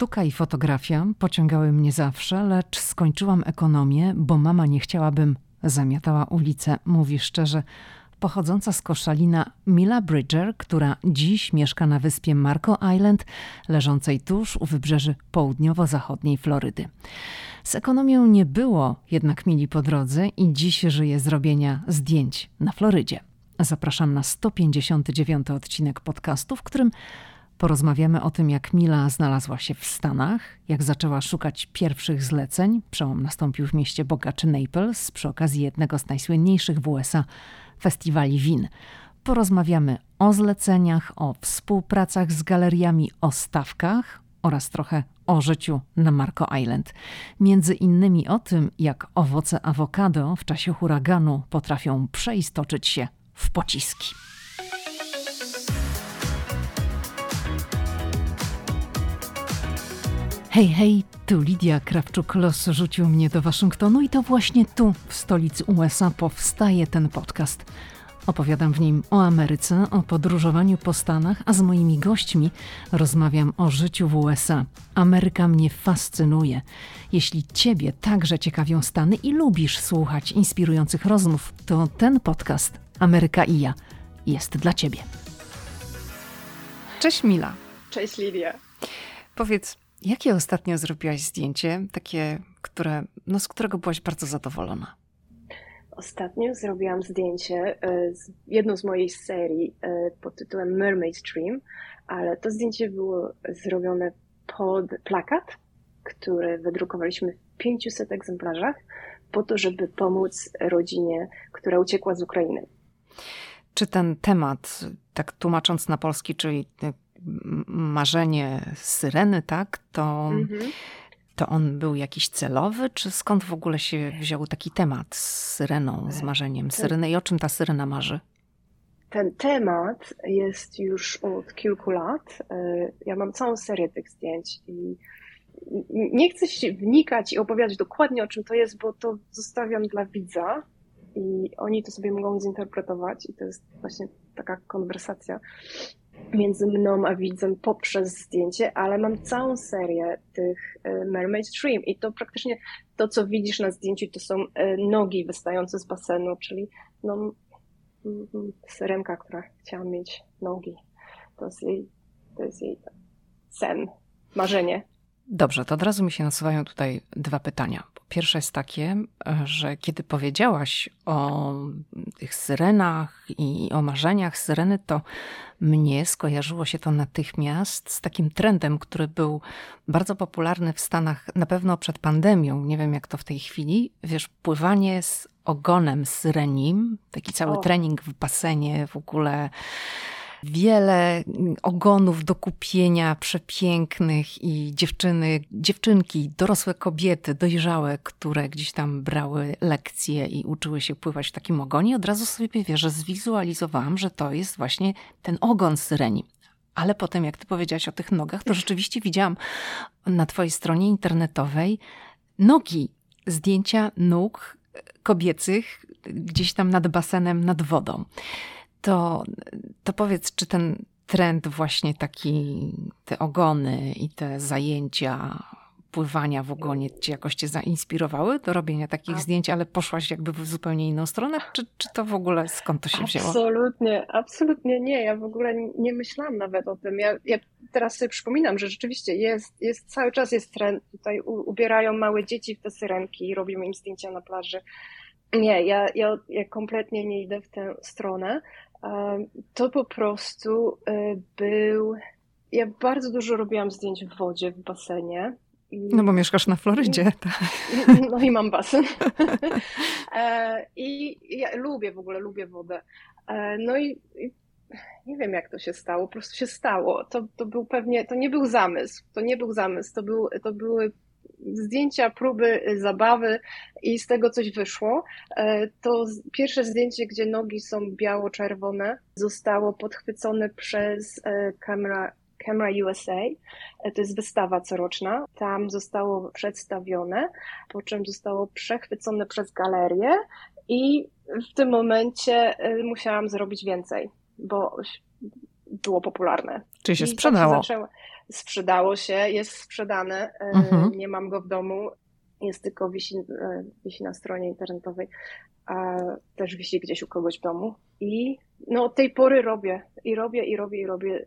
Sztuka i fotografia pociągały mnie zawsze, lecz skończyłam ekonomię, bo mama nie chciałabym zamiatała ulicę, mówi szczerze pochodząca z Koszalina Mila Bridger, która dziś mieszka na wyspie Marco Island, leżącej tuż u wybrzeży południowo-zachodniej Florydy. Z ekonomią nie było jednak Mili po drodze i dziś żyje z robienia zdjęć na Florydzie. Zapraszam na 159 odcinek podcastu, w którym Porozmawiamy o tym, jak Mila znalazła się w Stanach, jak zaczęła szukać pierwszych zleceń. Przełom nastąpił w mieście bogaczy Naples przy okazji jednego z najsłynniejszych w USA festiwali win. Porozmawiamy o zleceniach, o współpracach z galeriami, o stawkach oraz trochę o życiu na Marco Island. Między innymi o tym, jak owoce awokado w czasie huraganu potrafią przeistoczyć się w pociski. Hej, hej, tu Lidia Krawczuk-Los rzucił mnie do Waszyngtonu i to właśnie tu, w stolicy USA, powstaje ten podcast. Opowiadam w nim o Ameryce, o podróżowaniu po Stanach, a z moimi gośćmi rozmawiam o życiu w USA. Ameryka mnie fascynuje. Jeśli Ciebie także ciekawią Stany i lubisz słuchać inspirujących rozmów, to ten podcast Ameryka i ja jest dla Ciebie. Cześć Mila. Cześć Lidia. Powiedz, Jakie ostatnio zrobiłaś zdjęcie, takie, które, no, z którego byłaś bardzo zadowolona? Ostatnio zrobiłam zdjęcie, e, jedną z moich serii e, pod tytułem Mermaid Stream, ale to zdjęcie było zrobione pod plakat, który wydrukowaliśmy w 500 egzemplarzach po to, żeby pomóc rodzinie, która uciekła z Ukrainy. Czy ten temat, tak tłumacząc na polski, czyli marzenie syreny, tak? To, mhm. to on był jakiś celowy, czy skąd w ogóle się wziął taki temat z syreną, z marzeniem syreny i o czym ta syrena marzy? Ten temat jest już od kilku lat. E, ja mam całą serię tych zdjęć i nie chcę się wnikać i opowiadać dokładnie o czym to jest, bo to zostawiam dla widza i oni to sobie mogą zinterpretować i to jest właśnie taka konwersacja między mną a widzem poprzez zdjęcie, ale mam całą serię tych e, Mermaid Stream i to praktycznie to, co widzisz na zdjęciu, to są e, nogi wystające z basenu, czyli no, syrenka, która chciała mieć nogi. To jest jej, to jest jej sen, marzenie. Dobrze, to od razu mi się nasuwają tutaj dwa pytania. Pierwsze jest takie, że kiedy powiedziałaś o tych syrenach i o marzeniach syreny, to mnie skojarzyło się to natychmiast z takim trendem, który był bardzo popularny w Stanach na pewno przed pandemią. Nie wiem jak to w tej chwili. Wiesz, pływanie z ogonem syrenim, taki cały o. trening w basenie, w ogóle wiele ogonów do kupienia przepięknych i dziewczyny, dziewczynki, dorosłe kobiety, dojrzałe, które gdzieś tam brały lekcje i uczyły się pływać w takim ogonie. Od razu sobie wiesz, że zwizualizowałam, że to jest właśnie ten ogon syreni. Ale potem, jak ty powiedziałaś o tych nogach, to rzeczywiście widziałam na twojej stronie internetowej nogi, zdjęcia nóg kobiecych gdzieś tam nad basenem, nad wodą to, to powiedz, czy ten trend właśnie taki, te ogony i te zajęcia pływania w ogonie cię jakoś cię zainspirowały do robienia takich A. zdjęć, ale poszłaś jakby w zupełnie inną stronę? Czy, czy to w ogóle skąd to się wzięło? Absolutnie, absolutnie nie. Ja w ogóle nie myślałam nawet o tym. Ja, ja teraz sobie przypominam, że rzeczywiście jest, jest cały czas jest trend. Tutaj ubierają małe dzieci w te syrenki i robią im zdjęcia na plaży. Nie, ja, ja, ja kompletnie nie idę w tę stronę to po prostu e, był. Ja bardzo dużo robiłam zdjęć w wodzie, w basenie. No bo mieszkasz na Florydzie. Tak. No i mam basen. E, I ja lubię w ogóle, lubię wodę. E, no i, i nie wiem jak to się stało, po prostu się stało. To, to był pewnie, to nie był zamysł, to nie był zamysł, to, był, to były zdjęcia, próby, y, zabawy i z tego coś wyszło. E, to pierwsze zdjęcie, gdzie nogi są biało-czerwone, zostało podchwycone przez e, Camera, Camera USA. E, to jest wystawa coroczna. Tam zostało przedstawione, po czym zostało przechwycone przez galerię i w tym momencie musiałam zrobić więcej, bo było popularne. Czyli się I tak sprzedało. Tak się sprzedało się, jest sprzedane. E, mhm. Nie mam go w domu. Jest tylko wisi, e, wisi na stronie internetowej, a też wisi gdzieś u kogoś w domu. I no, od tej pory robię. I robię, i robię, i robię.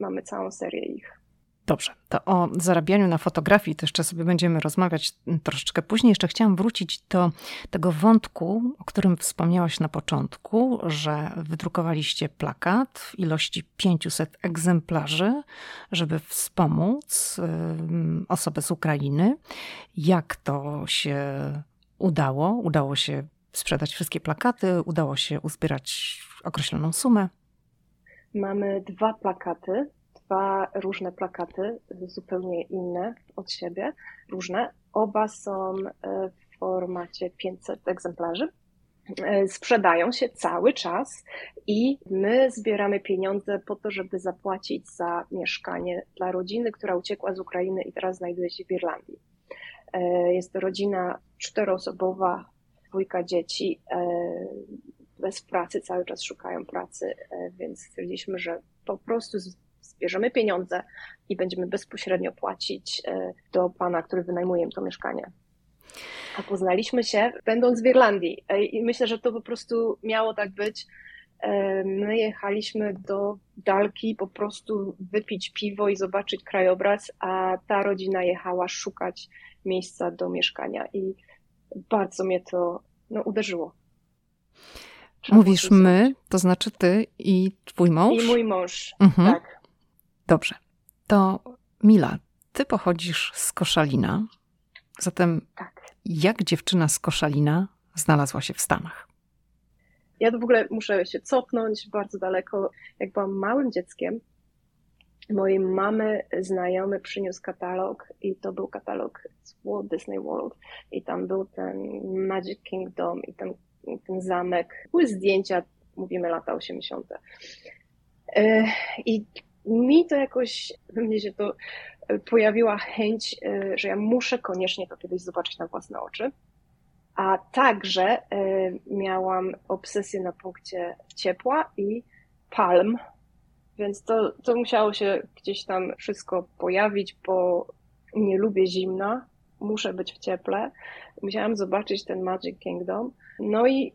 Mamy całą serię ich. Dobrze, to o zarabianiu na fotografii to jeszcze sobie będziemy rozmawiać troszeczkę później. Jeszcze chciałam wrócić do tego wątku, o którym wspomniałaś na początku, że wydrukowaliście plakat w ilości 500 egzemplarzy, żeby wspomóc osobę z Ukrainy. Jak to się udało? Udało się sprzedać wszystkie plakaty, udało się uzbierać określoną sumę. Mamy dwa plakaty dwa różne plakaty, zupełnie inne od siebie, różne. Oba są e, w formacie 500 egzemplarzy. E, sprzedają się cały czas i my zbieramy pieniądze po to, żeby zapłacić za mieszkanie dla rodziny, która uciekła z Ukrainy i teraz znajduje się w Irlandii. Jest to rodzina czteroosobowa, dwójka dzieci, bez pracy, cały czas szukają pracy, więc stwierdziliśmy, że po prostu zbierzemy pieniądze i będziemy bezpośrednio płacić e, do pana, który wynajmuje to mieszkanie. A poznaliśmy się będąc w Irlandii e, i myślę, że to po prostu miało tak być. E, my jechaliśmy do Dalki po prostu wypić piwo i zobaczyć krajobraz, a ta rodzina jechała szukać miejsca do mieszkania i bardzo mnie to no, uderzyło. Mówisz my, to znaczy ty i twój mąż? I mój mąż, mhm. tak. Dobrze. To Mila, ty pochodzisz z Koszalina. Zatem tak. jak dziewczyna z Koszalina znalazła się w Stanach? Ja w ogóle muszę się cofnąć bardzo daleko. Jak byłam małym dzieckiem, mojej mamy znajomy przyniósł katalog i to był katalog z Walt Disney World i tam był ten Magic Kingdom i ten, ten zamek. Były zdjęcia, mówimy lata 80. E, I mi to jakoś, we mnie się to e, pojawiła chęć, e, że ja muszę koniecznie to kiedyś zobaczyć na własne oczy. A także e, miałam obsesję na punkcie ciepła i palm, więc to, to musiało się gdzieś tam wszystko pojawić, bo nie lubię zimna, muszę być w cieple. Musiałam zobaczyć ten Magic Kingdom. No i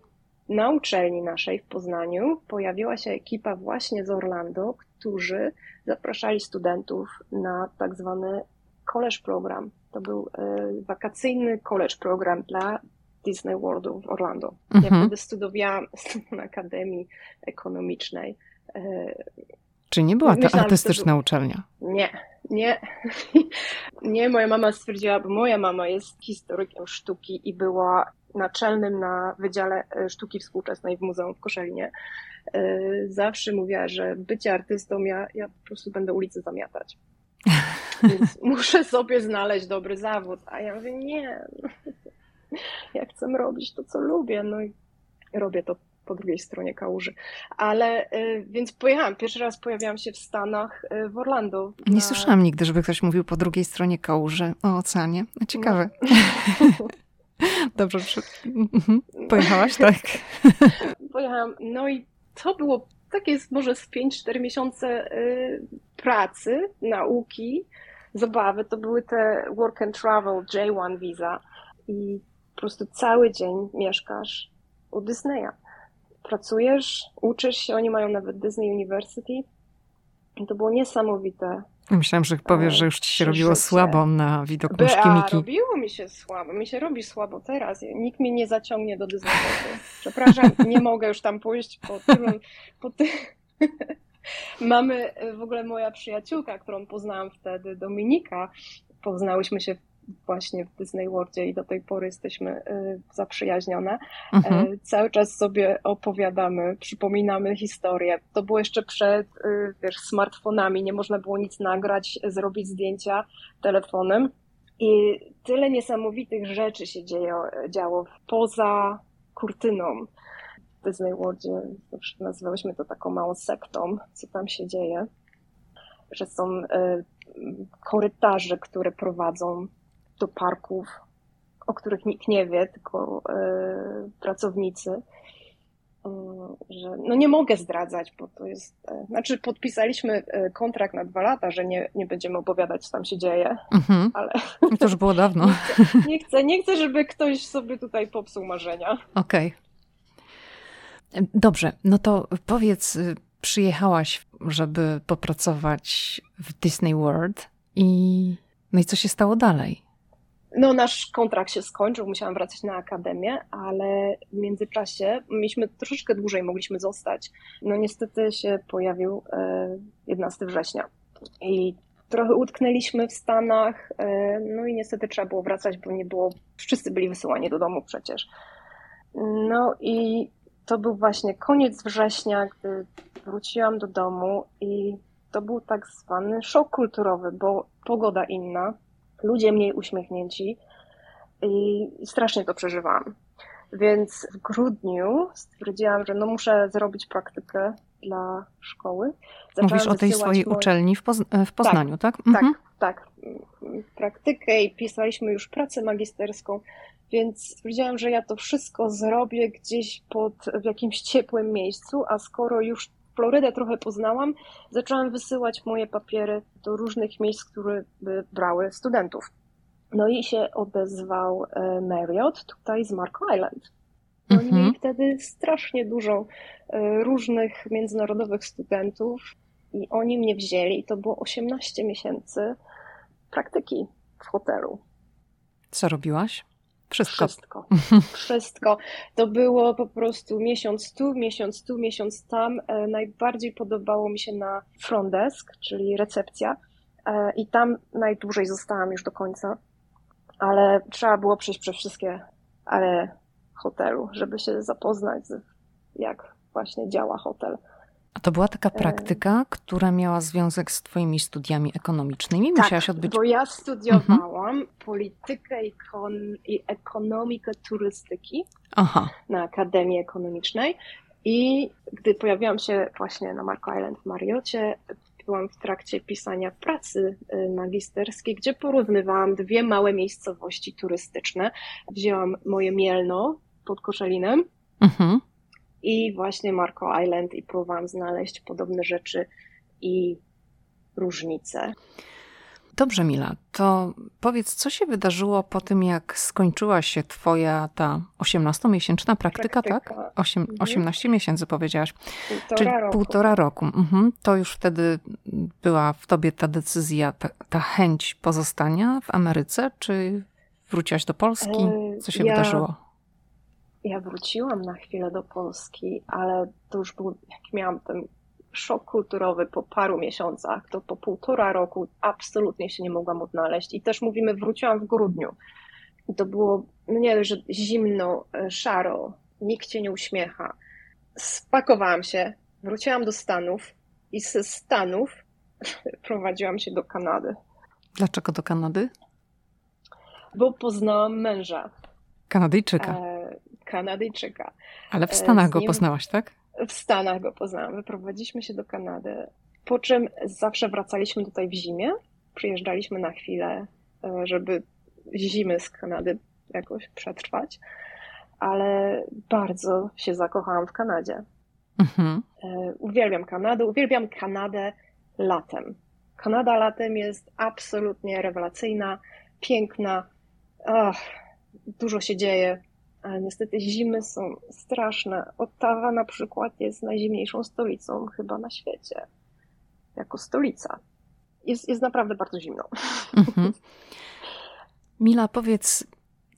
na uczelni naszej w Poznaniu pojawiła się ekipa właśnie z Orlando, którzy zapraszali studentów na tak zwany college program. To był e, wakacyjny college program dla Disney Worldu w Orlando. Mhm. Ja wtedy studiowałam na Akademii Ekonomicznej. E, Czy nie była to Myślałam, artystyczna uczelnia? Nie, nie. nie, moja mama stwierdziła, bo moja mama jest historykiem sztuki i była naczelnym na Wydziale e, Sztuki Współczesnej w Muzeum w Koszalinie, e, zawsze mówiła, że bycie artystą, ja, ja po prostu będę ulicy zamiatać. Więc muszę sobie znaleźć dobry zawód. A ja mówię, nie, ja chcę robić to, co lubię. No i robię to po drugiej stronie kałuży. Ale e, więc pojechałam, pierwszy raz pojawiłam się w Stanach, w Orlando. Nie na... słyszałam nigdy, żeby ktoś mówił po drugiej stronie kałuży o oceanie. Ciekawe. No. Dobrze, mhm. pojechałaś, tak? Pojechałam, no i to było takie może z 5-4 miesiące y, pracy, nauki, zabawy. To były te work and travel, J1 visa i po prostu cały dzień mieszkasz u Disneya. Pracujesz, uczysz się, oni mają nawet Disney University. I to było niesamowite Myślałam, że powiesz, że już ci się robiło słabo na widok nóżki Miki. robiło mi się słabo. Mi się robi słabo teraz. Nikt mnie nie zaciągnie do Disneylandu. Przepraszam, nie mogę już tam pójść po tym... Po ty... Mamy w ogóle moja przyjaciółka, którą poznałam wtedy, Dominika. Poznałyśmy się właśnie w Disney Worldzie i do tej pory jesteśmy y, zaprzyjaźnione. Mhm. E, cały czas sobie opowiadamy, przypominamy historię. To było jeszcze przed y, wiesz, smartfonami, nie można było nic nagrać, zrobić zdjęcia telefonem. I tyle niesamowitych rzeczy się dzieje, działo poza kurtyną. W Disney Worldzie nazywałyśmy to taką małą sektą, co tam się dzieje. Że są y, korytarze, które prowadzą do parków, o których nikt nie wie, tylko e, pracownicy. że no nie mogę zdradzać, bo to jest, e, znaczy podpisaliśmy e, kontrakt na dwa lata, że nie, nie będziemy opowiadać, co tam się dzieje, mhm. ale... To już było dawno. Nie chcę, nie chcę, nie chcę, żeby ktoś sobie tutaj popsuł marzenia. Okej. Okay. Dobrze, no to powiedz, y, przyjechałaś, żeby popracować w Disney World i no i co się stało dalej? No, nasz kontrakt się skończył, musiałam wracać na akademię, ale w międzyczasie mieliśmy troszeczkę dłużej, mogliśmy zostać. No, niestety się pojawił 11 e, września i trochę utknęliśmy w Stanach, e, no i niestety trzeba było wracać, bo nie było, wszyscy byli wysyłani do domu przecież. No i to był właśnie koniec września, gdy wróciłam do domu i to był tak zwany szok kulturowy, bo pogoda inna, ludzie mniej uśmiechnięci i strasznie to przeżywałam. Więc w grudniu stwierdziłam, że no muszę zrobić praktykę dla szkoły. Zaczęłam Mówisz o tej swojej moje... uczelni w, Poz w Poznaniu, tak? Tak, mhm. tak, tak. Praktykę i pisaliśmy już pracę magisterską, więc stwierdziłam, że ja to wszystko zrobię gdzieś pod, w jakimś ciepłym miejscu, a skoro już Florydę trochę poznałam, zaczęłam wysyłać moje papiery do różnych miejsc, które by brały studentów. No i się odezwał e, Marriott tutaj z Mark Island. Oni mhm. mieli wtedy strasznie dużo e, różnych międzynarodowych studentów i oni mnie wzięli i to było 18 miesięcy praktyki w hotelu. Co robiłaś? Wszystko. Wszystko. Wszystko. To było po prostu miesiąc tu, miesiąc tu, miesiąc tam. E, najbardziej podobało mi się na front desk, czyli recepcja. E, I tam najdłużej zostałam już do końca. Ale trzeba było przejść przez wszystkie ale hotelu, żeby się zapoznać z jak właśnie działa hotel. A to była taka e, praktyka, która miała związek z Twoimi studiami ekonomicznymi? Tak, Musiałaś odbyć. Bo ja studiowałam mhm. politykę i ekonomikę turystyki Aha. na Akademii Ekonomicznej. I gdy pojawiłam się właśnie na Marco Island w Mariocie, byłam w trakcie pisania pracy y, magisterskiej, gdzie porównywałam dwie małe miejscowości turystyczne. Wzięłam moje Mielno pod Koszalinem. Mhm i właśnie Marco Island i próbowałam znaleźć podobne rzeczy i różnice. Dobrze, Mila, to powiedz, co się wydarzyło po tym, jak skończyła się Twoja ta 18-miesięczna praktyka, praktyka. tak? 8, 18 mhm. miesięcy powiedziałaś. Półtora Czyli roku. półtora roku. Mhm. To już wtedy była w Tobie ta decyzja, ta, ta, chęć pozostania w Ameryce, czy wróciłaś do Polski? Co się ja... wydarzyło? Ja wróciłam na chwilę do Polski, ale to już był, jak miałam ten szok kulturowy po paru miesiącach, to po półtora roku absolutnie się nie mogłam odnaleźć. I też mówimy, wróciłam w grudniu. I to było, no nie że zimno, e, szaro, nikt cię nie uśmiecha. Spakowałam się, wróciłam do Stanów i ze Stanów prowadziłam się do Kanady. Dlaczego do Kanady? Bo poznałam męża. Kanadyjczyka. E, Kanadyjczyka. Ale w Stanach nim, go poznałaś, tak? W Stanach go poznałam. Wyprowadziliśmy się do Kanady, po czym zawsze wracaliśmy tutaj w zimie. Przyjeżdżaliśmy na chwilę, e, żeby zimy z Kanady jakoś przetrwać, ale bardzo się zakochałam w Kanadzie. Mhm. E, uwielbiam Kanadę, uwielbiam Kanadę latem. Kanada latem jest absolutnie rewelacyjna, piękna, Ach, dużo się dzieje, niestety zimy są straszne. Ottawa na przykład jest najzimniejszą stolicą chyba na świecie. Jako stolica. Jest, jest naprawdę bardzo zimno. Mhm. Mila, powiedz,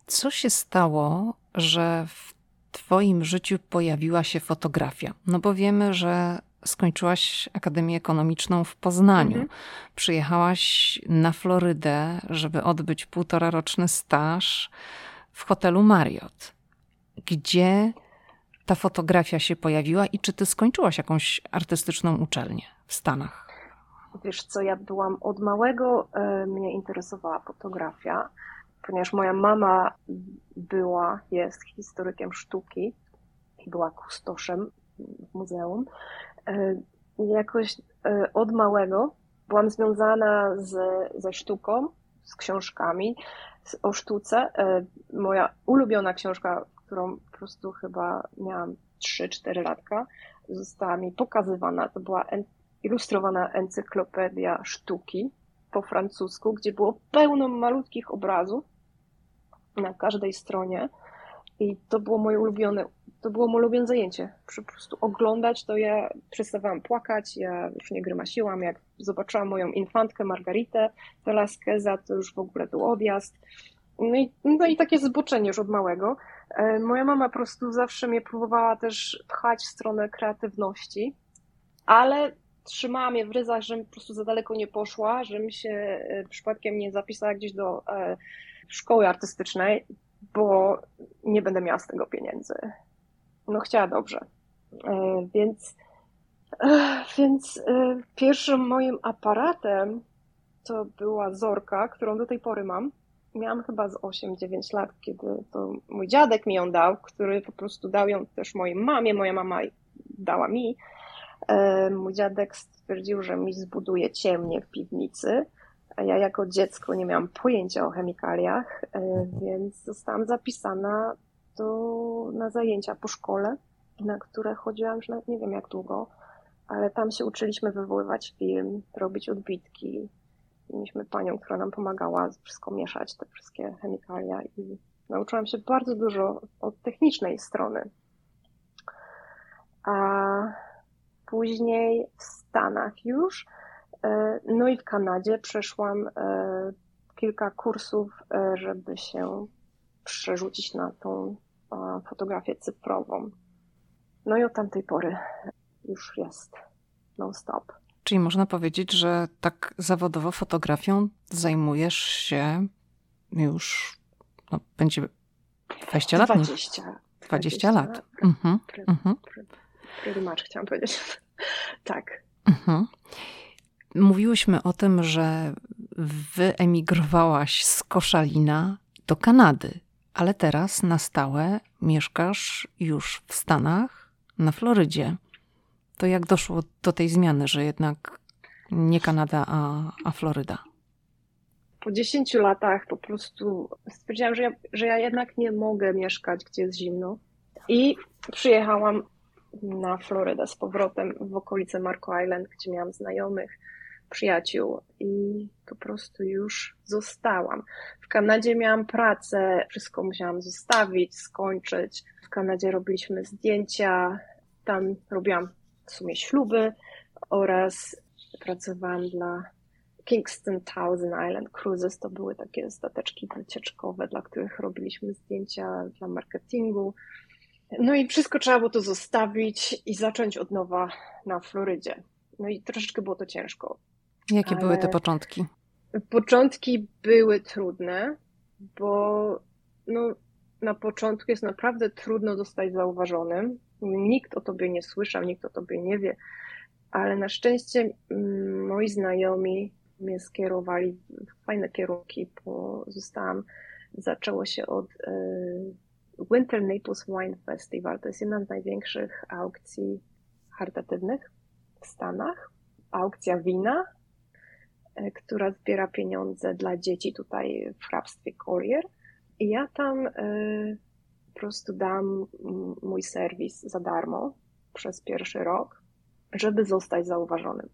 co się stało, że w Twoim życiu pojawiła się fotografia? No bo wiemy, że skończyłaś Akademię Ekonomiczną w Poznaniu. Mhm. Przyjechałaś na Florydę, żeby odbyć półtora roczny staż w hotelu Marriott. Gdzie ta fotografia się pojawiła i czy ty skończyłaś jakąś artystyczną uczelnię w Stanach? Wiesz co, ja byłam od małego, e, mnie interesowała fotografia, ponieważ moja mama była, jest historykiem sztuki, była kustoszem w muzeum. E, jakoś e, od małego byłam związana z, ze sztuką, z książkami o sztuce. E, moja ulubiona książka, którą po prostu chyba miałam 3-4 latka, została mi pokazywana, to była ilustrowana encyklopedia sztuki po francusku, gdzie było pełno malutkich obrazów na każdej stronie. I to było moje ulubione, to było moje ulubione zajęcie. Po prostu oglądać to ja przestawałam płakać, ja już nie grymasiłam. Jak zobaczyłam moją infantkę Margaritę Velasqueza, to już w ogóle był odjazd. No i, no i takie zboczenie już od małego. E, moja mama po prostu zawsze mnie próbowała też pchać w stronę kreatywności, ale trzymała mnie w ryzach, żebym po prostu za daleko nie poszła, żebym się e, przypadkiem nie zapisała gdzieś do e, szkoły artystycznej, bo nie będę miała z tego pieniędzy. No chciała dobrze. Więc, więc pierwszym moim aparatem to była Zorka, którą do tej pory mam miałam chyba z 8-9 lat, kiedy to mój dziadek mi ją dał, który po prostu dał ją też mojej mamie, moja mama dała mi. E, mój dziadek stwierdził, że mi zbuduje ciemnie w piwnicy, a ja jako dziecko nie miałam pojęcia o chemikaliach, e, więc zostałam zapisana do, na zajęcia po szkole, na które chodziłam już nie wiem jak długo, ale tam się uczyliśmy wywoływać film, robić odbitki, mieliśmy panią, która nam pomagała wszystko mieszać, te wszystkie chemikalia i nauczyłam się bardzo dużo od technicznej strony. A później w Stanach już, e, no i w Kanadzie przeszłam e, kilka kursów, e, żeby się przerzucić na tą fotografię cyfrową. No i od tamtej pory już jest non-stop. Czyli można powiedzieć, że tak zawodowo fotografią zajmujesz się już, no, będzie 20 lat? 20. 20, 20 lat. Mhm, mhm. Pretty much chciałam powiedzieć. tak. Mhm. Mówiłyśmy o tym, że wyemigrowałaś z Koszalina do Kanady, ale teraz na stałe mieszkasz już w Stanach, na Florydzie to jak doszło do tej zmiany, że jednak nie Kanada, a, a Floryda? Po 10 latach po prostu stwierdziłam, że ja, że ja jednak nie mogę mieszkać, gdzie jest zimno. I przyjechałam na Florydę z powrotem w okolice Marco Island, gdzie miałam znajomych, przyjaciół i prostu już zostałam. W Kanadzie miałam pracę, wszystko musiałam zostawić, skończyć. W Kanadzie robiliśmy zdjęcia, tam robiłam w sumie śluby oraz pracowałam dla Kingston Thousand Island Cruises. To były takie stateczki wycieczkowe, dla których robiliśmy zdjęcia dla marketingu. No i wszystko trzeba było to zostawić i zacząć od nowa na Florydzie. No i troszeczkę było to ciężko. Jakie były te początki? Początki były trudne, bo no, na początku jest naprawdę trudno zostać zauważonym. Nikt o tobie nie słyszał, nikt o tobie nie wie, ale na szczęście mm, moi znajomi mnie skierowali w fajne kierunki, bo zostałam, zaczęło się od e, Winter Naples Wine Festival. To jest jedna z największych aukcji charytatywnych w Stanach. Aukcja wina, która zbiera pieniądze dla dzieci tutaj w hrabstwie Collier. I ja tam e, po prostu dam mój serwis za darmo przez pierwszy rok, żeby zostać zauważonym.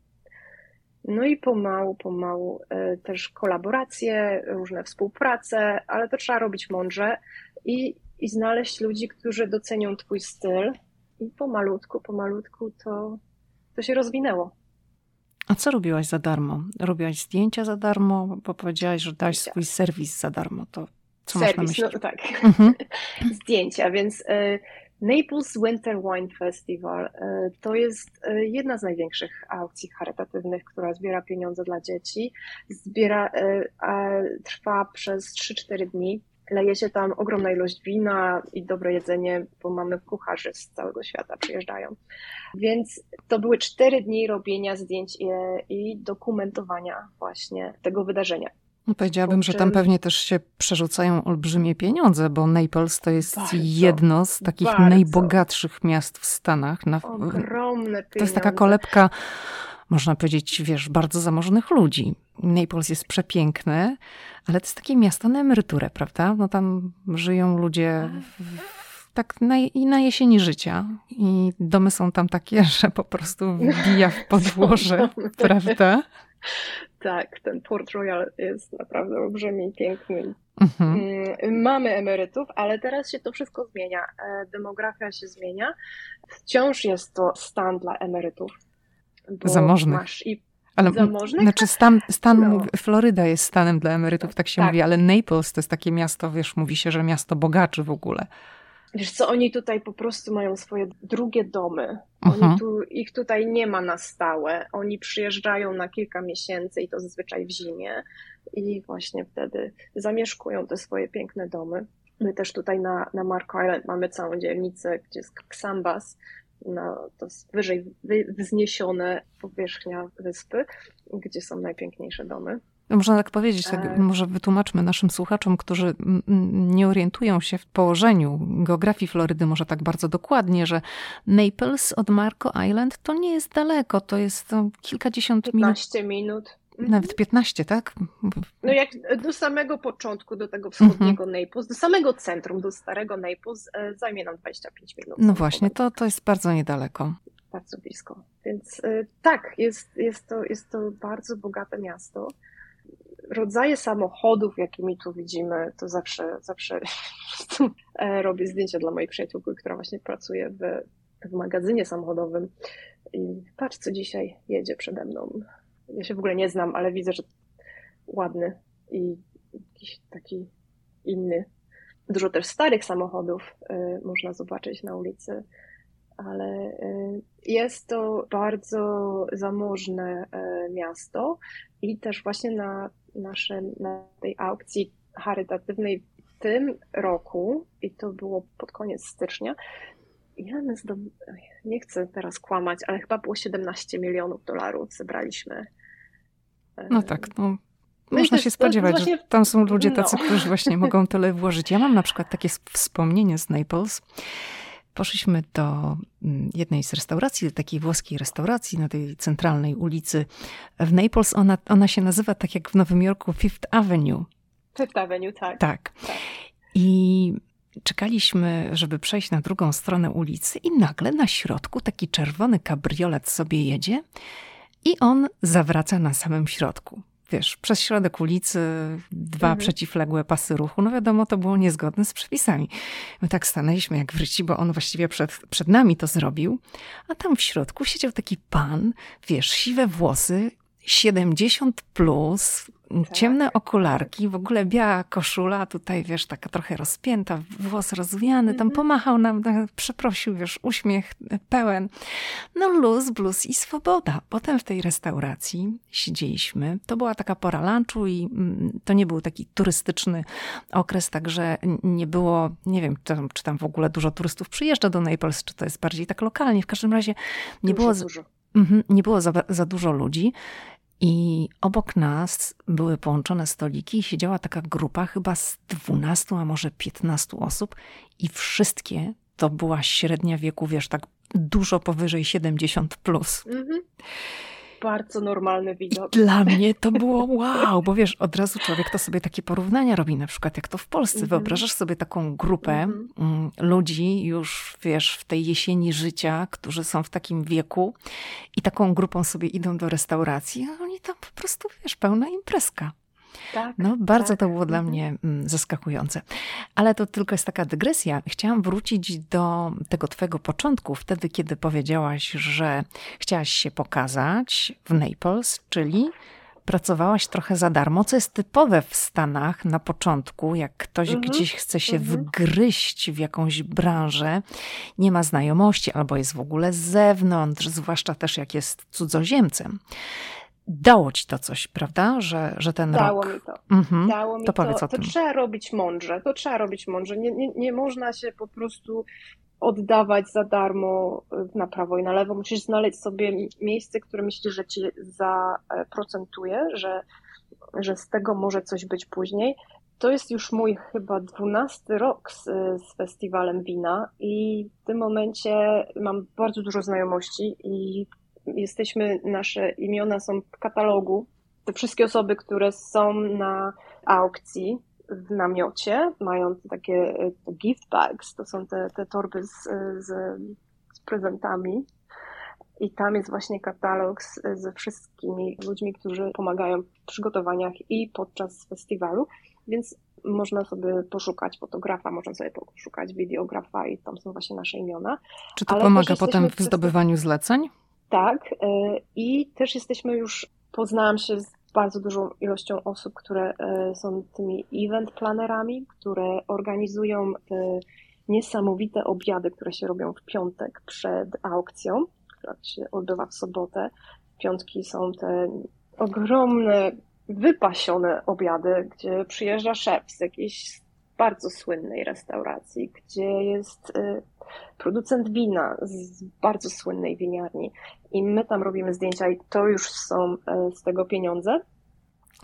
No i pomału, pomału e, też kolaboracje, różne współprace, ale to trzeba robić mądrze i, i znaleźć ludzi, którzy docenią Twój styl. I pomalutku, pomalutku to, to się rozwinęło. A co robiłaś za darmo? Robiłaś zdjęcia za darmo, bo powiedziałaś, że dałaś swój serwis za darmo. To co Serwis, no tak. Mhm. Zdjęcia, więc y, Naples Winter Wine Festival y, to jest y, jedna z największych aukcji charytatywnych, która zbiera pieniądze dla dzieci. Zbiera, trwa przez 3-4 dni. Leje się tam ogromna ilość wina i dobre jedzenie, bo mamy kucharzy z całego świata przyjeżdżają. Więc to były cztery dni robienia zdjęć i, i dokumentowania właśnie tego wydarzenia. No powiedziałabym, że tam pewnie też się przerzucają olbrzymie pieniądze, bo Naples to jest bardzo, jedno z takich bardzo. najbogatszych miast w Stanach. Na, Ogromne pieniądze. To jest taka kolebka, można powiedzieć, wiesz, bardzo zamożnych ludzi. Naples jest przepiękny, ale to jest takie miasto na emeryturę, prawda? No tam żyją ludzie tak na, i na jesieni życia. I domy są tam takie, że po prostu wbija w podłoże, prawda? Tak, ten Port Royal jest naprawdę olbrzymi i piękny. Mhm. Mm, mamy emerytów, ale teraz się to wszystko zmienia. E, demografia się zmienia. Wciąż jest to stan dla emerytów. Zamożnych. Ale zamożnych? Znaczy stan, stan no. Floryda jest stanem dla emerytów, tak się tak. mówi, ale Naples to jest takie miasto, wiesz, mówi się, że miasto bogaczy w ogóle. Wiesz co, oni tutaj po prostu mają swoje drugie domy. Oni mhm. tu, ich tutaj nie ma na stałe. Oni przyjeżdżają na kilka miesięcy i to zazwyczaj w zimie i właśnie wtedy zamieszkują te swoje piękne domy. My też tutaj na, na Marco Island mamy całą dzielnicę, gdzie jest Xambas, no, to wyżej wzniesione powierzchnia wyspy, gdzie są najpiękniejsze domy. No, można tak powiedzieć, tak, e. może wytłumaczmy naszym słuchaczom, którzy nie orientują się w położeniu geografii Florydy może tak bardzo dokładnie, że Naples od Marco Island to nie jest daleko, to jest kilkadziesiąt 15 minut. minut. Nawet 15, tak? No jak do samego początku, do tego wschodniego mhm. Naples, do samego centrum, do starego Naples e, zajmie nam 25 minut. No właśnie, to, to jest bardzo niedaleko. Bardzo blisko. Więc e, tak, jest, jest, to, jest to bardzo bogate miasto rodzaje samochodów, jakimi tu widzimy, to zawsze, zawsze e, robię zdjęcia dla mojej przyjaciółki, która właśnie pracuje w, w magazynie samochodowym. I patrz, co dzisiaj jedzie przede mną. Ja się w ogóle nie znam, ale widzę, że ładny i jakiś taki inny. Dużo też starych samochodów y, można zobaczyć na ulicy, ale y, jest to bardzo zamożne y, miasto i też właśnie na naszym, na tej aukcji charytatywnej w tym roku, i to było pod koniec stycznia, nie chcę teraz kłamać, ale chyba było 17 milionów dolarów zebraliśmy. No tak, no. no można się spodziewać, właśnie... że tam są ludzie tacy, no. którzy właśnie mogą tyle włożyć. Ja mam na przykład takie wspomnienie z Naples. Poszliśmy do mm, jednej z restauracji, takiej włoskiej restauracji na tej centralnej ulicy w Naples. Ona, ona się nazywa tak jak w Nowym Jorku Fifth Avenue. Fifth Avenue, tak. Tak. tak. I czekaliśmy, żeby przejść na drugą stronę ulicy i nagle na środku taki czerwony kabriolet sobie jedzie i on zawraca na samym środku wiesz, przez środek ulicy, dwa mhm. przeciwległe pasy ruchu. No wiadomo, to było niezgodne z przepisami. My tak stanęliśmy jak wryci, bo on właściwie przed, przed nami to zrobił, a tam w środku siedział taki pan, wiesz, siwe włosy, 70 plus, tak. ciemne okularki, w ogóle biała koszula, tutaj wiesz, taka trochę rozpięta, włos rozwiany, tam mhm. pomachał nam, przeprosił, wiesz, uśmiech pełen. No luz, blues i swoboda. Potem w tej restauracji siedzieliśmy, to była taka pora lunchu i mm, to nie był taki turystyczny okres, także nie było, nie wiem, czy tam w ogóle dużo turystów przyjeżdża do Naples, czy to jest bardziej tak lokalnie, w każdym razie nie dużo, było... Dużo. Mhm, nie było za, za dużo ludzi i obok nas były połączone stoliki i siedziała taka grupa chyba z 12, a może 15 osób i wszystkie to była średnia wieku, wiesz, tak dużo powyżej 70 plus. Mhm bardzo normalny widok. Dla mnie to było wow, bo wiesz, od razu człowiek to sobie takie porównania robi, na przykład jak to w Polsce. Mm -hmm. Wyobrażasz sobie taką grupę mm -hmm. ludzi już, wiesz, w tej jesieni życia, którzy są w takim wieku i taką grupą sobie idą do restauracji, a oni tam po prostu, wiesz, pełna imprezka. Tak, no, bardzo tak. to było dla mhm. mnie mm, zaskakujące. Ale to tylko jest taka dygresja. Chciałam wrócić do tego twojego początku, wtedy, kiedy powiedziałaś, że chciałaś się pokazać w Naples, czyli pracowałaś trochę za darmo, co jest typowe w Stanach na początku, jak ktoś mhm. gdzieś chce się mhm. wgryźć w jakąś branżę, nie ma znajomości albo jest w ogóle z zewnątrz, zwłaszcza też jak jest cudzoziemcem dało ci to coś, prawda? Że, że ten dało rok... mi to. Mhm. Dało mi to. Powiedz to, o tym. to trzeba robić mądrze. To trzeba robić mądrze. Nie, nie, nie można się po prostu oddawać za darmo na prawo i na lewo. Musisz znaleźć sobie miejsce, które myślisz, że ci zaprocentuje, że, że z tego może coś być później. To jest już mój chyba dwunasty rok z, z festiwalem wina i w tym momencie mam bardzo dużo znajomości i jesteśmy, nasze imiona są w katalogu. Te wszystkie osoby, które są na aukcji, w namiocie, mają takie gift bags, to są te, te torby z, z, z prezentami. I tam jest właśnie katalog z, ze wszystkimi ludźmi, którzy pomagają w przygotowaniach i podczas festiwalu, więc można sobie poszukać fotografa, można sobie poszukać wideografa i tam są właśnie nasze imiona. Czy to Ale pomaga potem w zdobywaniu zleceń? Tak. E, I też jesteśmy już, poznałam się z bardzo dużą ilością osób, które e, są tymi event planerami, które organizują te niesamowite obiady, które się robią w piątek przed aukcją, która się odbywa w sobotę. Piątki są te ogromne wypasione obiady, gdzie przyjeżdża szef z jakiejś bardzo słynnej restauracji, gdzie jest y, producent wina z bardzo słynnej winiarni i my tam robimy zdjęcia i to już są y, z tego pieniądze.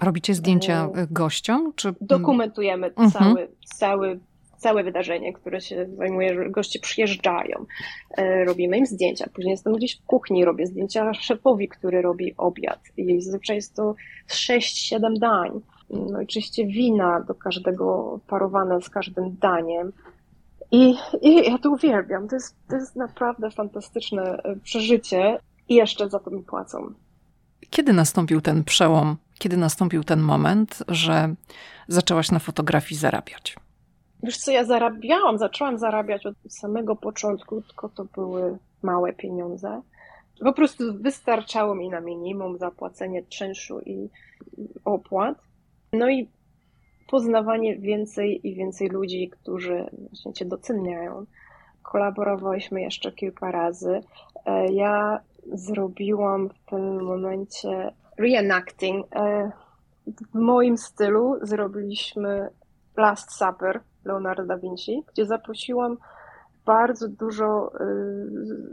Robicie zdjęcia y, gościom? Czy... Dokumentujemy mhm. cały, cały całe wydarzenie, które się zajmuje, że goście przyjeżdżają, robimy im zdjęcia. Później jestem gdzieś w kuchni, robię zdjęcia szefowi, który robi obiad. I zazwyczaj jest to 6-7 dań. No i oczywiście wina do każdego parowane z każdym daniem. I, I ja to uwielbiam. To jest, to jest naprawdę fantastyczne e, przeżycie i jeszcze za to mi płacą. Kiedy nastąpił ten przełom? Kiedy nastąpił ten moment, że zaczęłaś na fotografii zarabiać? Wiesz co, ja zarabiałam, zaczęłam zarabiać od samego początku, tylko to były małe pieniądze. Po prostu wystarczało mi na minimum zapłacenie czynszu i opłat. No i poznawanie więcej i więcej ludzi, którzy właśnie cię doceniają. Kolaborowaliśmy jeszcze kilka razy. E, ja zrobiłam w tym momencie reenacting. E, w moim stylu zrobiliśmy Last Supper Leonardo da Vinci, gdzie zaprosiłam bardzo dużo y,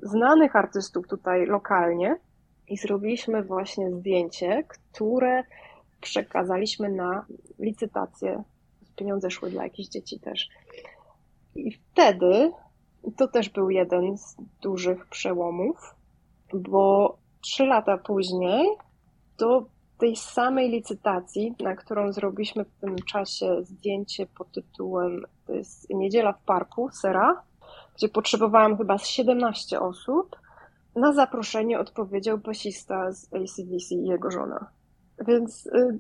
znanych artystów tutaj lokalnie i zrobiliśmy właśnie zdjęcie, które przekazaliśmy na licytację. Pieniądze szły dla jakichś dzieci też. I wtedy to też był jeden z dużych przełomów, bo trzy lata później to tej samej licytacji, na którą zrobiliśmy w tym czasie zdjęcie pod tytułem to jest Niedziela w Parku, Sera, gdzie potrzebowałam chyba z 17 osób, na zaproszenie odpowiedział basista z ACDC i jego żona. Więc y,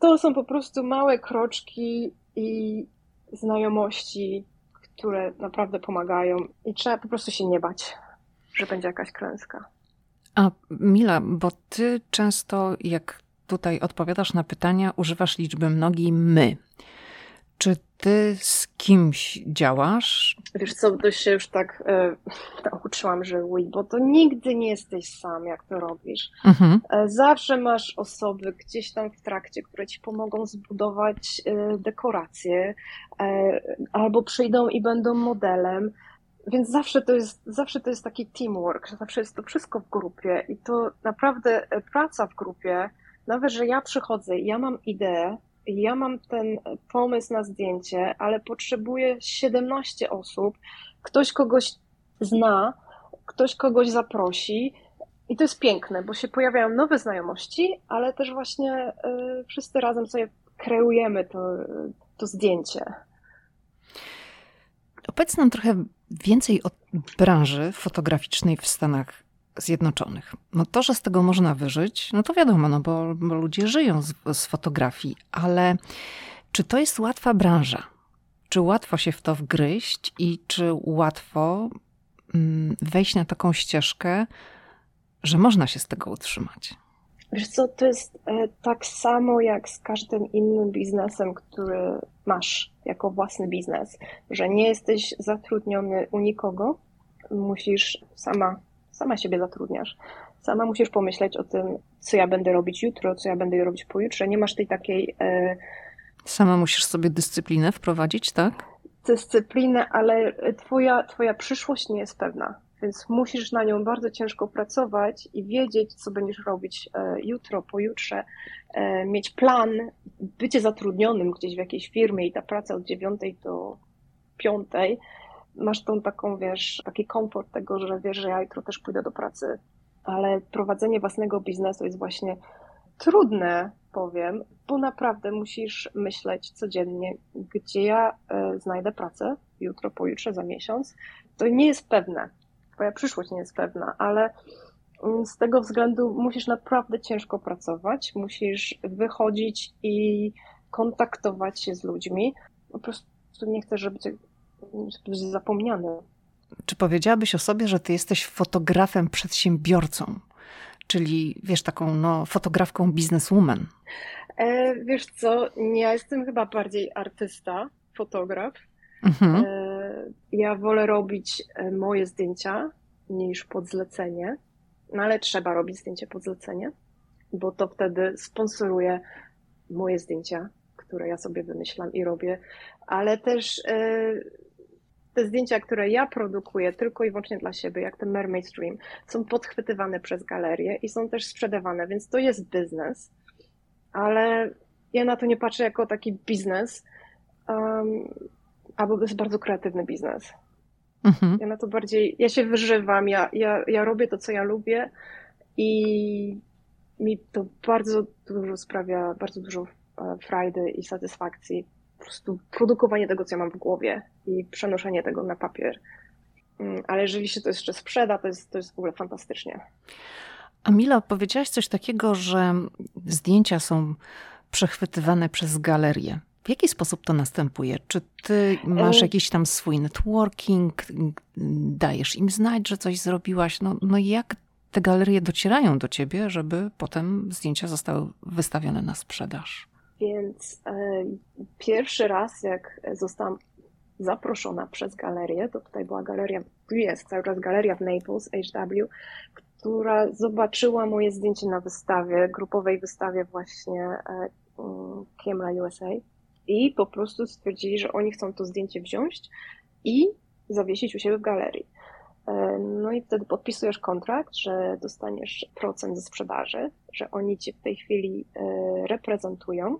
to są po prostu małe kroczki i znajomości, które naprawdę pomagają i trzeba po prostu się nie bać, że będzie jakaś klęska. A Mila, bo ty często, jak tutaj odpowiadasz na pytania, używasz liczby mnogiej my. Czy ty z kimś działasz? Wiesz co, to się już tak e, nauczyłam, że oui, bo to nigdy nie jesteś sam, jak to robisz. Mhm. E, zawsze masz osoby gdzieś tam w trakcie, które ci pomogą zbudować e, dekoracje, e, albo przyjdą i będą modelem. Więc zawsze to jest, zawsze to jest taki teamwork, że zawsze jest to wszystko w grupie i to naprawdę e, praca w grupie, nawet, że ja przychodzę, ja mam ideę, ja mam ten pomysł na zdjęcie, ale potrzebuję 17 osób, ktoś kogoś zna, ktoś kogoś zaprosi i to jest piękne, bo się pojawiają nowe znajomości, ale też właśnie y, wszyscy razem sobie kreujemy to, to zdjęcie. Opowiedz nam trochę więcej o branży fotograficznej w Stanach Zjednoczonych. No to, że z tego można wyżyć, no to wiadomo, no bo, bo ludzie żyją z, z fotografii, ale czy to jest łatwa branża? Czy łatwo się w to wgryźć i czy łatwo mm, wejść na taką ścieżkę, że można się z tego utrzymać? Wiesz co, to jest e, tak samo jak z każdym innym biznesem, który masz jako własny biznes, że nie jesteś zatrudniony u nikogo, musisz sama, sama siebie zatrudniasz. Sama musisz pomyśleć o tym, co ja będę robić jutro, co ja będę robić pojutrze. Nie masz tej takiej. E... Sama musisz sobie dyscyplinę wprowadzić, tak? Dyscyplinę, ale twoja, twoja przyszłość nie jest pewna więc musisz na nią bardzo ciężko pracować i wiedzieć, co będziesz robić e, jutro, pojutrze, e, mieć plan, bycie zatrudnionym gdzieś w jakiejś firmie i ta praca od dziewiątej do piątej, masz tą taką, wiesz, taki komfort tego, że wiesz, że ja jutro też pójdę do pracy, ale prowadzenie własnego biznesu jest właśnie trudne, powiem, bo naprawdę musisz myśleć codziennie, gdzie ja e, znajdę pracę jutro, pojutrze, za miesiąc. To nie jest pewne. Twoja przyszłość nie jest pewna, ale mm, z tego względu musisz naprawdę ciężko pracować, musisz wychodzić i kontaktować się z ludźmi. Po prostu nie chcę, żeby cię być zapomniany. Czy powiedziałabyś o sobie, że ty jesteś fotografem przedsiębiorcą? Czyli wiesz, taką no, fotografką bizneswoman? E, wiesz co, ja jestem chyba bardziej artysta, fotograf. Mhm. E, ja wolę robić e, moje zdjęcia niż pod zlecenie, no ale trzeba robić zdjęcie pod zlecenie, bo to wtedy sponsoruje moje zdjęcia, które ja sobie wymyślam i robię, ale też e, te zdjęcia, które ja produkuję tylko i wyłącznie dla siebie, jak ten Mermaid Stream, są podchwytywane przez galerię i są też sprzedawane, więc to jest biznes, ale ja na to nie patrzę jako taki biznes, um, albo to jest bardzo kreatywny biznes. Mhm. Ja na to bardziej, ja się wyżywam, ja, ja, ja robię to, co ja lubię i mi to bardzo dużo sprawia, bardzo dużo e, frajdy i satysfakcji. Po prostu produkowanie tego, co ja mam w głowie i przenoszenie tego na papier. Mm, ale jeżeli się to jeszcze sprzeda, to jest, to jest w ogóle fantastycznie. Amila, powiedziałaś coś takiego, że zdjęcia są przechwytywane przez galerię. W jaki sposób to następuje? Czy ty masz jakiś tam swój networking, dajesz im znać, że coś zrobiłaś? No, no jak te galerie docierają do ciebie, żeby potem zdjęcia zostały wystawione na sprzedaż? Więc e, pierwszy raz, jak zostałam zaproszona przez galerię, to tutaj była galeria, jest cały czas galeria w Naples, HW, która zobaczyła moje zdjęcie na wystawie, grupowej wystawie właśnie e, mm, Camera USA i po prostu stwierdzili, że oni chcą to zdjęcie wziąć i zawiesić u siebie w galerii. E, no i wtedy podpisujesz kontrakt, że dostaniesz procent ze sprzedaży, że oni cię w tej chwili e, reprezentują.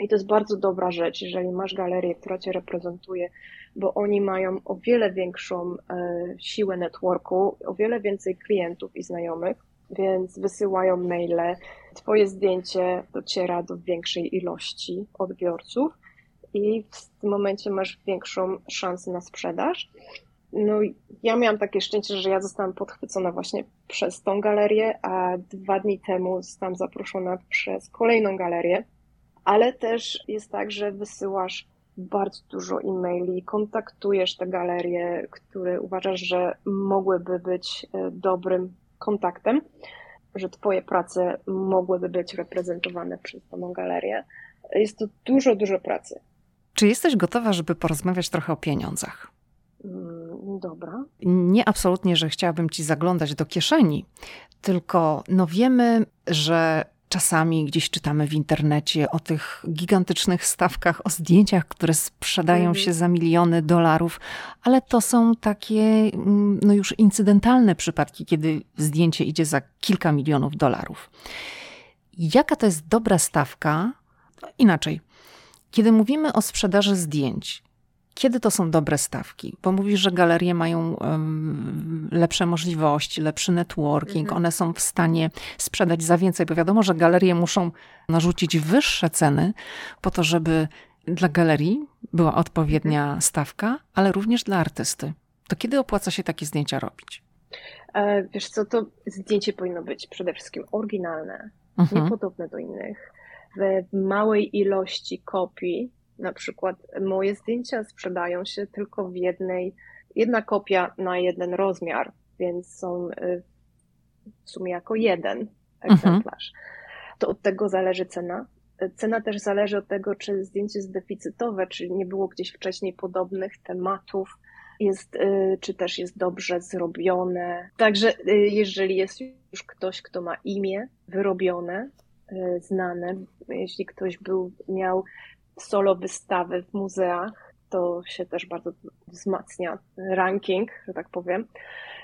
I to jest bardzo dobra rzecz, jeżeli masz galerię, która cię reprezentuje, bo oni mają o wiele większą e, siłę networku, o wiele więcej klientów i znajomych, więc wysyłają maile. Twoje zdjęcie dociera do większej ilości odbiorców i w tym momencie masz większą szansę na sprzedaż. No, ja miałam takie szczęście, że ja zostałam podchwycona właśnie przez tą galerię, a dwa dni temu zostałam zaproszona przez kolejną galerię, ale też jest tak, że wysyłasz bardzo dużo e-maili, kontaktujesz te galerie, które uważasz, że mogłyby być e, dobrym kontaktem, że Twoje prace mogłyby być reprezentowane przez tą galerię. Jest to dużo, dużo pracy. Czy jesteś gotowa, żeby porozmawiać trochę o pieniądzach? Dobra. Nie absolutnie, że chciałabym ci zaglądać do kieszeni, tylko no wiemy, że czasami gdzieś czytamy w internecie o tych gigantycznych stawkach, o zdjęciach, które sprzedają mhm. się za miliony dolarów, ale to są takie mm, no już incydentalne przypadki, kiedy zdjęcie idzie za kilka milionów dolarów. Jaka to jest dobra stawka? Inaczej. Kiedy mówimy o sprzedaży zdjęć, kiedy to są dobre stawki? Bo mówisz, że galerie mają um, lepsze możliwości, lepszy networking, mhm. one są w stanie sprzedać za więcej, bo wiadomo, że galerie muszą narzucić wyższe ceny po to, żeby dla galerii była odpowiednia mhm. stawka, ale również dla artysty. To kiedy opłaca się takie zdjęcia robić? E, wiesz co, to zdjęcie powinno być przede wszystkim oryginalne, mhm. niepodobne do innych, w małej ilości kopii, na przykład moje zdjęcia sprzedają się tylko w jednej, jedna kopia na jeden rozmiar, więc są y, w sumie jako jeden egzemplarz. Mhm. To od tego zależy cena. Cena też zależy od tego, czy zdjęcie jest deficytowe, czy nie było gdzieś wcześniej podobnych tematów, jest, y, czy też jest dobrze zrobione. Także y, jeżeli jest już ktoś, kto ma imię wyrobione, znane, jeśli ktoś był, miał solo wystawy w muzeach, to się też bardzo wzmacnia ranking, że tak powiem.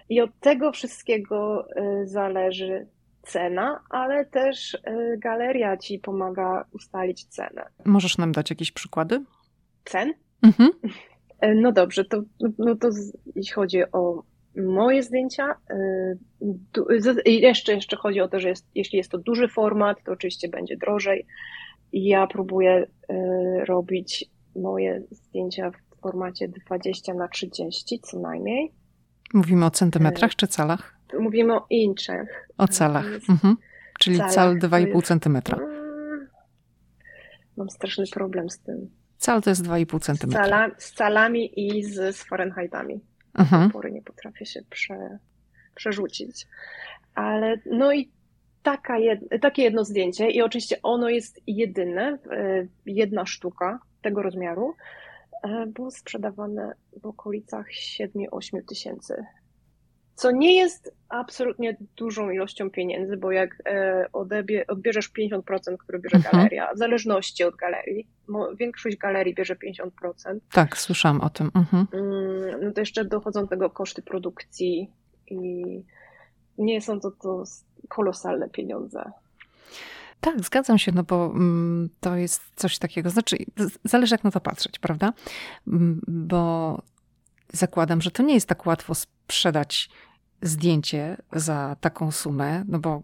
I od tego wszystkiego y, zależy cena, ale też y, galeria ci pomaga ustalić cenę. Możesz nam dać jakieś przykłady? Cen? Mhm. No dobrze, to, no to jeśli chodzi o moje zdjęcia. I jeszcze, jeszcze chodzi o to, że jest, jeśli jest to duży format, to oczywiście będzie drożej. Ja próbuję robić moje zdjęcia w formacie 20 na 30 co najmniej. Mówimy o centymetrach czy calach? Mówimy o inczach. O calach. Mhm. Czyli calach, cal 2,5 centymetra. Mam straszny problem z tym. Cal to jest 2,5 centymetra. Z, cala, z calami i z, z Fahrenheitami. Mhm. Do pory nie potrafię się prze, przerzucić. Ale no i taka jed, takie jedno zdjęcie i oczywiście ono jest jedyne, e, jedna sztuka tego rozmiaru, e, było sprzedawane w okolicach 7-8 tysięcy co nie jest absolutnie dużą ilością pieniędzy, bo jak e, odebie, odbierzesz 50%, które bierze mhm. galeria, w zależności od galerii, większość galerii bierze 50%. Tak, słyszałam o tym. Mhm. Mm, no to jeszcze dochodzą do tego koszty produkcji i nie są to, to kolosalne pieniądze. Tak, zgadzam się, no bo mm, to jest coś takiego, znaczy zależy jak na to patrzeć, prawda? Mm, bo zakładam, że to nie jest tak łatwo sprzedać zdjęcie za taką sumę, no bo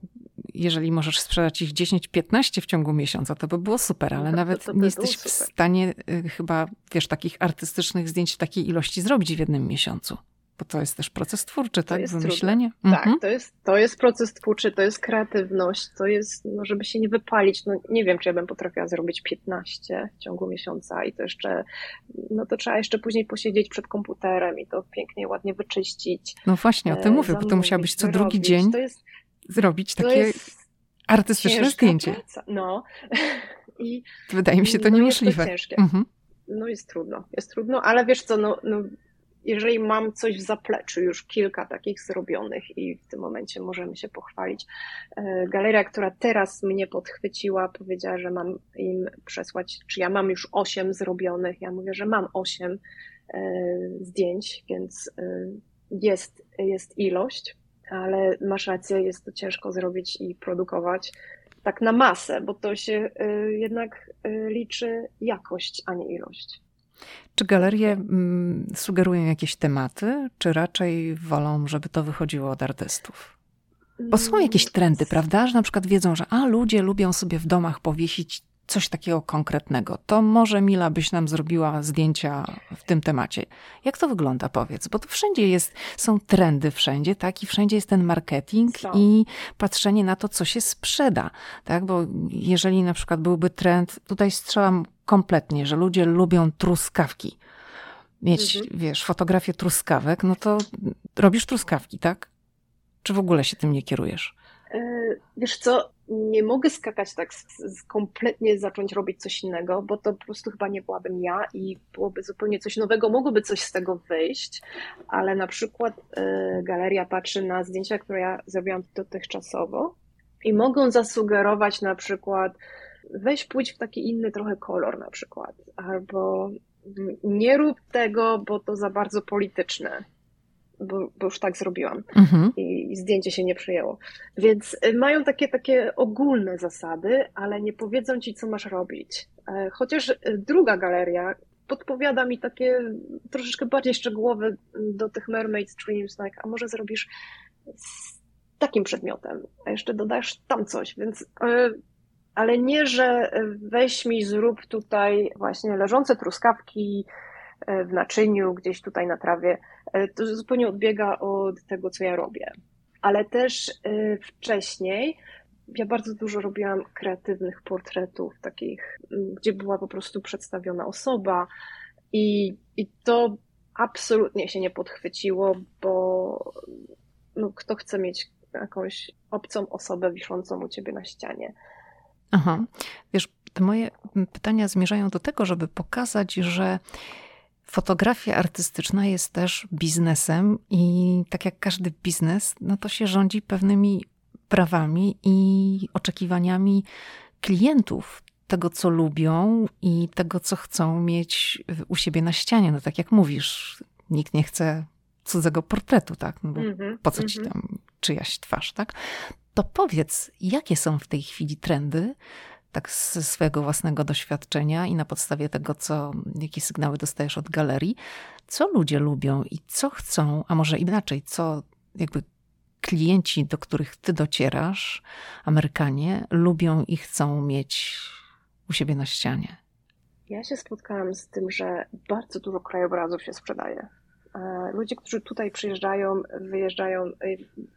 jeżeli możesz sprzedać ich 10-15 w ciągu miesiąca, to by było super, ale no, nawet to, to nie jesteś w stanie y, chyba, wiesz, takich artystycznych zdjęć w takiej ilości zrobić w jednym miesiącu. Bo to jest też proces twórczy, to tak? Wymyślenie. Tak, mhm. Tak, to jest, to jest proces twórczy, to jest kreatywność, to jest, no, żeby się nie wypalić. No, nie wiem, czy ja bym potrafiła zrobić 15 w ciągu miesiąca i to jeszcze, no to trzeba jeszcze później posiedzieć przed komputerem i to pięknie, ładnie wyczyścić. No właśnie, o tym mówię, zamówić, bo to musiałabyś co drugi dzień jest, zrobić takie artystyczne zdjęcie. Praca. No. I, Wydaje mi się to niemożliwe. No jest to ciężkie. Mhm. No jest trudno, jest trudno, ale wiesz co, no, no jeżeli mam coś w zapleczu, już kilka takich zrobionych i w tym momencie możemy się pochwalić. E, galeria, która teraz mnie podchwyciła, powiedziała, że mam im przesłać, czy ja mam już osiem zrobionych. Ja mówię, że mam osiem e, zdjęć, więc e, jest, jest ilość, ale masz rację, jest to ciężko zrobić i produkować tak na masę, bo to się jednak liczy jakość, a nie ilość. Czy galerie mm, sugerują jakieś tematy, czy raczej wolą, żeby to wychodziło od artystów? Bo są jakieś trendy, prawda? Że na przykład wiedzą, że a ludzie lubią sobie w domach powiesić coś takiego konkretnego. To może Mila byś nam zrobiła zdjęcia w tym temacie. Jak to wygląda, powiedz? Bo to wszędzie jest, są trendy wszędzie, tak? I wszędzie jest ten marketing są. i patrzenie na to, co się sprzeda, tak? Bo jeżeli na przykład byłby trend, tutaj strzelam kompletnie, że ludzie lubią truskawki. Mieć, mhm. wiesz, fotografię truskawek, no to robisz truskawki, tak? Czy w ogóle się tym nie kierujesz? E, wiesz co, nie mogę skakać tak z, z kompletnie zacząć robić coś innego, bo to po prostu chyba nie byłabym ja i byłoby zupełnie coś nowego, mogłoby coś z tego wyjść, ale na przykład y, galeria patrzy na zdjęcia, które ja zrobiłam dotychczasowo i mogą zasugerować na przykład weź pójdź w taki inny trochę kolor na przykład, albo nie rób tego, bo to za bardzo polityczne bo, bo już tak zrobiłam mhm. I, i zdjęcie się nie przyjęło. Więc y, mają takie, takie ogólne zasady, ale nie powiedzą ci, co masz robić. E, chociaż y, druga galeria podpowiada mi takie troszeczkę bardziej szczegółowe do tych Mermaid Dreams, like, a może zrobisz z takim przedmiotem, a jeszcze dodasz tam coś, więc e, ale nie, że weź mi zrób tutaj właśnie leżące truskawki e, w naczyniu, gdzieś tutaj na trawie, E, to zupełnie odbiega od tego, co ja robię. Ale też e, wcześniej ja bardzo dużo robiłam kreatywnych portretów, takich, gdzie była po prostu przedstawiona osoba, i, i to absolutnie się nie podchwyciło, bo no, kto chce mieć jakąś obcą osobę wiszącą u ciebie na ścianie. Aha. Wiesz, te moje pytania zmierzają do tego, żeby pokazać, że Fotografia artystyczna jest też biznesem i tak jak każdy biznes, no to się rządzi pewnymi prawami i oczekiwaniami klientów, tego co lubią i tego co chcą mieć u siebie na ścianie. No tak jak mówisz, nikt nie chce cudzego portretu, tak? No bo mm -hmm, po co ci mhm. tam czyjaś twarz, tak? To powiedz, jakie są w tej chwili trendy tak ze swojego własnego doświadczenia i na podstawie tego, co, jakie sygnały dostajesz od galerii, co ludzie lubią i co chcą, a może inaczej, co jakby klienci, do których ty docierasz, Amerykanie, lubią i chcą mieć u siebie na ścianie? Ja się spotkałam z tym, że bardzo dużo krajobrazów się sprzedaje. E, ludzie, którzy tutaj przyjeżdżają, wyjeżdżają, e,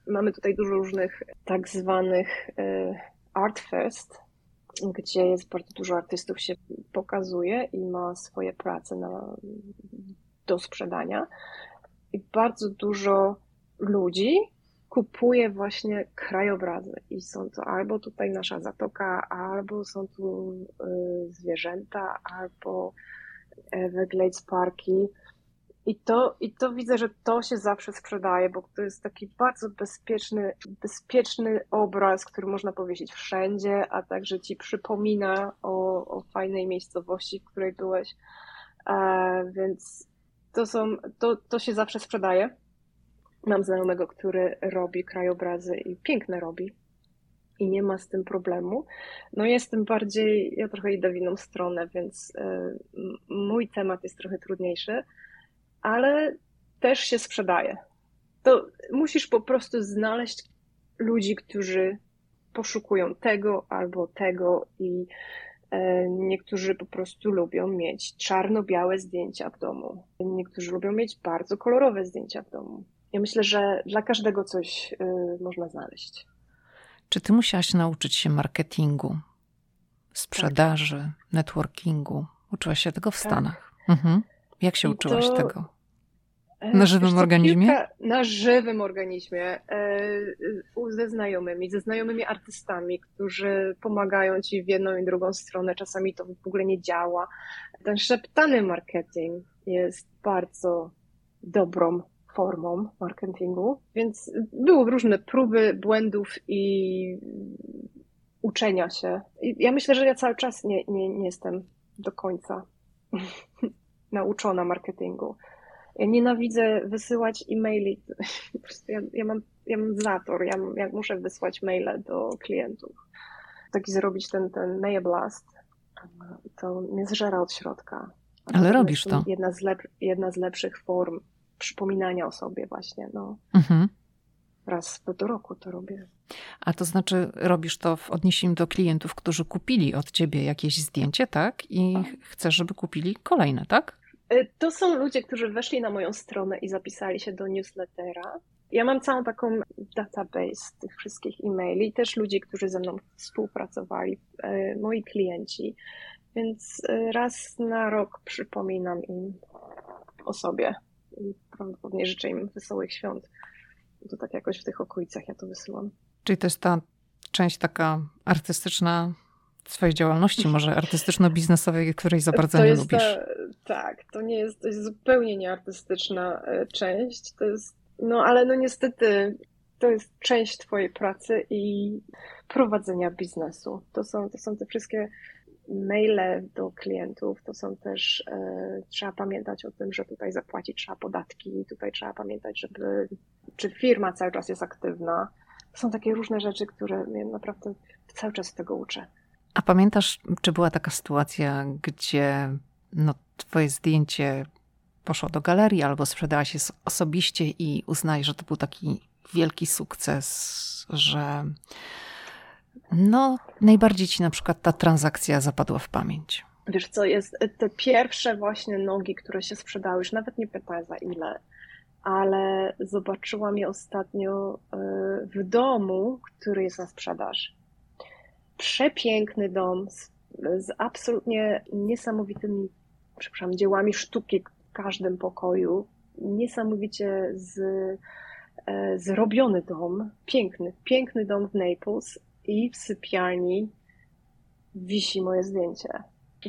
mamy tutaj dużo różnych tak zwanych e, art fest, gdzie jest bardzo dużo artystów się pokazuje i ma swoje prace na, do sprzedania. I bardzo dużo ludzi kupuje właśnie krajobrazy i są to albo tutaj nasza zatoka, albo są tu y, zwierzęta, albo Everglades parki. I to, I to widzę, że to się zawsze sprzedaje, bo to jest taki bardzo bezpieczny, bezpieczny obraz, który można powiesić wszędzie, a także ci przypomina o, o fajnej miejscowości, w której byłeś. E, więc to, są, to, to się zawsze sprzedaje. Mam znajomego, który robi krajobrazy i piękne robi i nie ma z tym problemu. No jestem bardziej, ja trochę idę w inną stronę, więc y, mój temat jest trochę trudniejszy, ale też się sprzedaje. To musisz po prostu znaleźć ludzi, którzy poszukują tego albo tego i e, Niektórzy po prostu lubią mieć czarno-białe zdjęcia w domu. Niektórzy lubią mieć bardzo kolorowe zdjęcia w domu. Ja myślę, że dla każdego coś y, można znaleźć. Czy ty musiałaś nauczyć się marketingu, sprzedaży, tak. networkingu? Uczyłaś się tego w tak. Stanach. Mhm. Jak się I uczyłaś to... tego? E, na żywym organizmie? Kilka, na żywym organizmie, e, ze znajomymi, ze znajomymi artystami, którzy pomagają ci w jedną i drugą stronę. Czasami to w ogóle nie działa. Ten szeptany marketing jest bardzo dobrą formą marketingu, więc były różne próby błędów i uczenia się. I ja myślę, że ja cały czas nie, nie, nie jestem do końca nauczona marketingu. Ja nienawidzę wysyłać e-maili. Po prostu ja, ja, mam, ja mam zator, ja, ja muszę wysłać maile do klientów. Taki zrobić ten, ten mail blast, to mnie zżera od środka. Ale robisz to. Jedna z, lep, jedna z lepszych form przypominania o sobie właśnie. No. Mhm. Raz do roku to robię. A to znaczy robisz to w odniesieniu do klientów, którzy kupili od ciebie jakieś zdjęcie, tak? I chcesz, żeby kupili kolejne, tak? Y, to są ludzie, którzy weszli na moją stronę i zapisali się do newslettera. Ja mam całą taką database tych wszystkich e-maili, też ludzi, którzy ze mną współpracowali, y, moi klienci. Więc y, raz na rok przypominam im o sobie i prawdopodobnie życzę im wesołych świąt. To tak jakoś w tych okolicach ja to wysyłam. Czyli to jest ta część taka artystyczna swojej działalności, może artystyczno-biznesowej, której za bardzo to nie lubisz. Ta, tak, to nie jest, to jest zupełnie nieartystyczna e, część. To jest, no ale no niestety to jest część twojej pracy i prowadzenia biznesu. To są, to są te wszystkie maile do klientów, to są też, e, trzeba pamiętać o tym, że tutaj zapłacić trzeba podatki, tutaj trzeba pamiętać, żeby, czy firma cały czas jest aktywna. To są takie różne rzeczy, które mnie naprawdę cały czas tego uczę. A pamiętasz, czy była taka sytuacja, gdzie no, twoje zdjęcie poszło do galerii albo sprzedałaś je osobiście i uznaj, że to był taki wielki sukces, że no, najbardziej ci na przykład ta transakcja zapadła w pamięć? Wiesz co, jest te pierwsze właśnie nogi, które się sprzedały, już nawet nie pytaj za ile, ale zobaczyłam je ostatnio e, w domu, który jest na sprzedaż. Przepiękny dom z, z absolutnie niesamowitymi, przepraszam, dziełami sztuki w każdym pokoju. Niesamowicie z, e, zrobiony dom, piękny, piękny dom w Naples i w sypialni wisi moje zdjęcie.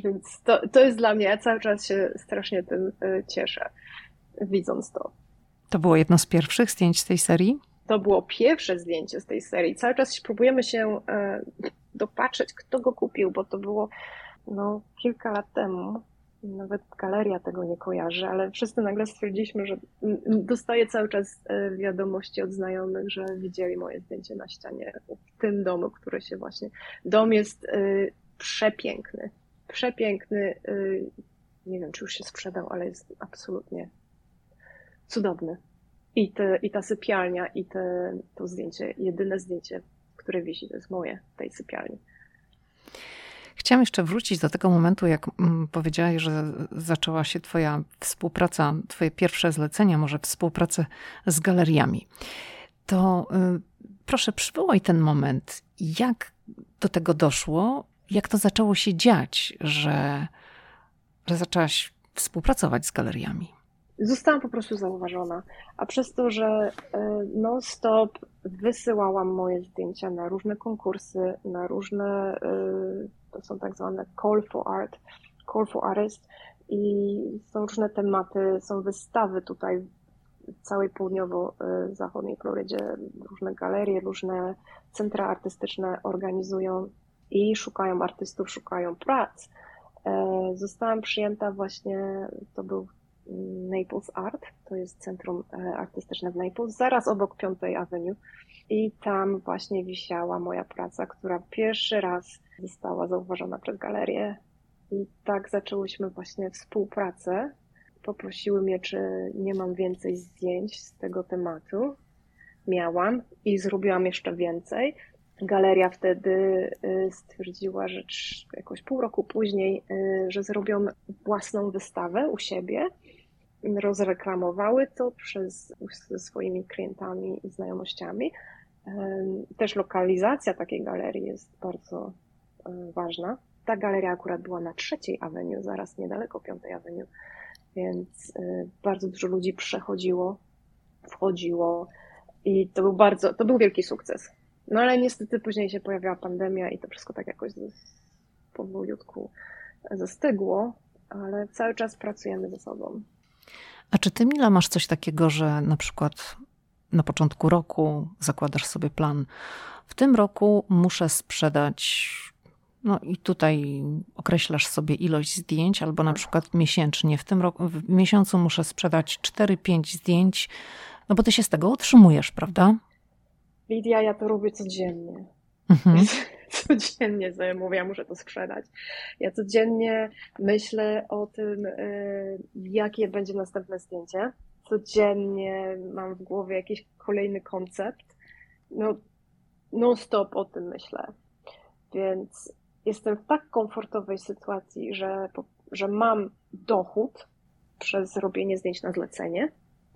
Więc to, to jest dla mnie, ja cały czas się strasznie tym e, cieszę, widząc to. To było jedno z pierwszych zdjęć z tej serii? To było pierwsze zdjęcie z tej serii. Cały czas próbujemy się e, dopatrzeć, kto go kupił, bo to było no, kilka lat temu. Nawet galeria tego nie kojarzy, ale wszyscy nagle stwierdziliśmy, że dostaję cały czas e, wiadomości od znajomych, że widzieli moje zdjęcie na ścianie w tym domu, który się właśnie. Dom jest e, przepiękny. Przepiękny. Y, nie wiem, czy już się sprzedał, ale jest absolutnie cudowny. I, te, i ta sypialnia, i te, to zdjęcie, jedyne zdjęcie, które wisi, to jest moje w tej sypialni. Chciałam jeszcze wrócić do tego momentu, jak mm, powiedziałaś, że zaczęła się Twoja współpraca, Twoje pierwsze zlecenia, może współpracę z galeriami. To y, proszę, przywołaj ten moment. Jak do tego doszło? Jak to zaczęło się dziać, że, że zaczęłaś współpracować z galeriami? Zostałam po prostu zauważona, a przez to, że y, non-stop wysyłałam moje zdjęcia na różne konkursy, na różne y, to są tak zwane call for art, call for artist i są różne tematy, są wystawy tutaj w całej południowo-zachodniej Florydzie, różne galerie, różne centra artystyczne organizują i szukają artystów, szukają prac. E, zostałam przyjęta właśnie, to był Naples Art, to jest centrum e, artystyczne w Naples, zaraz obok Piątej Avenue i tam właśnie wisiała moja praca, która pierwszy raz została zauważona przez galerię. I tak zaczęłyśmy właśnie współpracę. Poprosiły mnie, czy nie mam więcej zdjęć z tego tematu. Miałam i zrobiłam jeszcze więcej. Galeria wtedy y, stwierdziła, że jakoś pół roku później, y, że zrobią własną wystawę u siebie. Rozreklamowały to przez, ze swoimi klientami i znajomościami. Też lokalizacja takiej galerii jest bardzo e, ważna. Ta galeria akurat była na trzeciej Avenue, zaraz niedaleko piątej Avenue, więc e, bardzo dużo ludzi przechodziło, wchodziło i to był bardzo, to był wielki sukces. No ale niestety później się pojawiła pandemia i to wszystko tak jakoś powolutku zastygło, ale cały czas pracujemy ze sobą. A czy ty, Mila, masz coś takiego, że na przykład na początku roku zakładasz sobie plan. W tym roku muszę sprzedać, no i tutaj określasz sobie ilość zdjęć, albo na przykład miesięcznie. W tym roku, w miesiącu muszę sprzedać 4-5 zdjęć, no bo ty się z tego utrzymujesz, prawda? Lidia, ja to robię codziennie. Mhm. codziennie sobie mówię, ja muszę to sprzedać. Ja codziennie myślę o tym, y, jakie będzie następne zdjęcie codziennie mam w głowie jakiś kolejny koncept. No, non-stop o tym myślę. Więc jestem w tak komfortowej sytuacji, że, że mam dochód przez robienie zdjęć na zlecenie,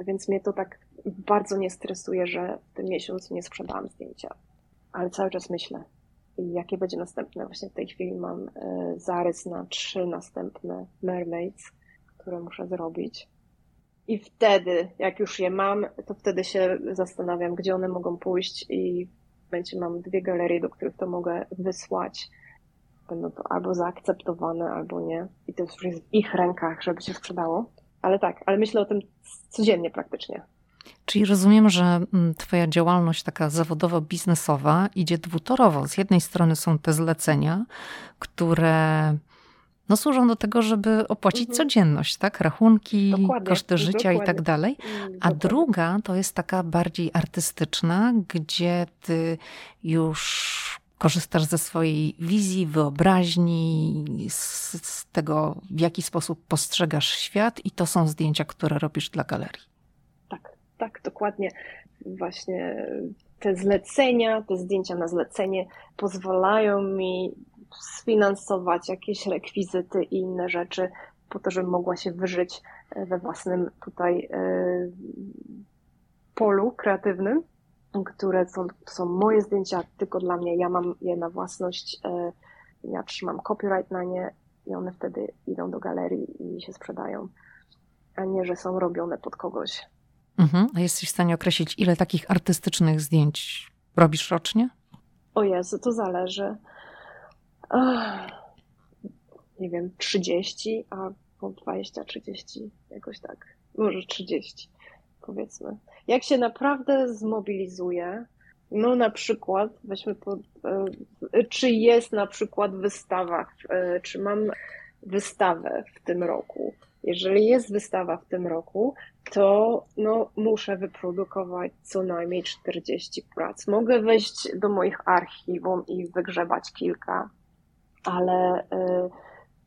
więc mnie to tak bardzo nie stresuje, że w tym miesiącu nie sprzedałam zdjęcia. Ale cały czas myślę, jakie będzie następne. Właśnie w tej chwili mam e, zarys na trzy następne mermaids, które muszę zrobić. I wtedy, jak już je mam, to wtedy się zastanawiam, gdzie one mogą pójść i momencie mam dwie galerie, do których to mogę wysłać. Będą to albo zaakceptowane, albo nie. I to już jest w ich rękach, żeby się sprzedało. Ale tak, ale myślę o tym codziennie praktycznie. Czyli rozumiem, że mm, Twoja działalność taka zawodowo-biznesowa idzie dwutorowo. Z jednej strony są te zlecenia, które no, służą do tego, żeby opłacić mhm. codzienność, tak? Rachunki, dokładnie, koszty życia dokładnie. i tak dalej. Mm, A dokładnie. druga to jest taka bardziej artystyczna, gdzie ty już korzystasz ze swojej wizji, wyobraźni, z, z tego, w jaki sposób postrzegasz świat, i to są zdjęcia, które robisz dla galerii. Dokładnie. Właśnie te zlecenia, te zdjęcia na zlecenie pozwalają mi sfinansować jakieś rekwizyty i inne rzeczy po to, żebym mogła się wyżyć e, we własnym tutaj e, polu kreatywnym, które są, są moje zdjęcia tylko dla mnie. Ja mam je na własność, e, ja trzymam copyright na nie i one wtedy idą do galerii i się sprzedają, a nie, że są robione pod kogoś. Mhm. A jesteś w stanie określić, ile takich artystycznych zdjęć robisz rocznie? O Jezu, to zależy nie wiem, 30 albo 20, 30, jakoś tak. Może 30, powiedzmy. Jak się naprawdę zmobilizuje, no na przykład, weźmy pod, e, czy jest na przykład wystawa, e, czy mam wystawę w tym roku. Jeżeli jest wystawa w tym roku, to no, muszę wyprodukować co najmniej 40 prac. Mogę wejść do moich archiwum i wygrzebać kilka ale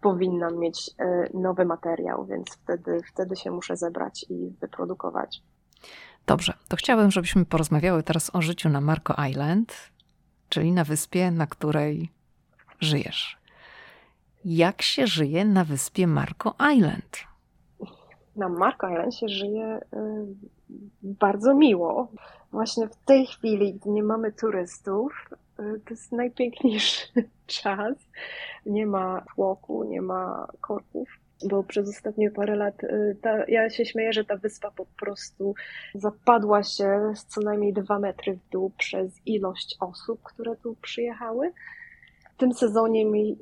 powinnam mieć nowy materiał, więc wtedy, wtedy się muszę zebrać i wyprodukować. Dobrze, to chciałabym, żebyśmy porozmawiały teraz o życiu na Marco Island, czyli na wyspie, na której żyjesz. Jak się żyje na wyspie Marco Island? Na Marco Island się żyje y, bardzo miło. Właśnie w tej chwili, gdy nie mamy turystów, y, to jest najpiękniejszy czas. Nie ma tłoku, nie ma korków bo przez ostatnie parę lat y, ta, ja się śmieję, że ta wyspa po prostu zapadła się z co najmniej dwa metry w dół przez ilość osób, które tu przyjechały. W tym sezonie mi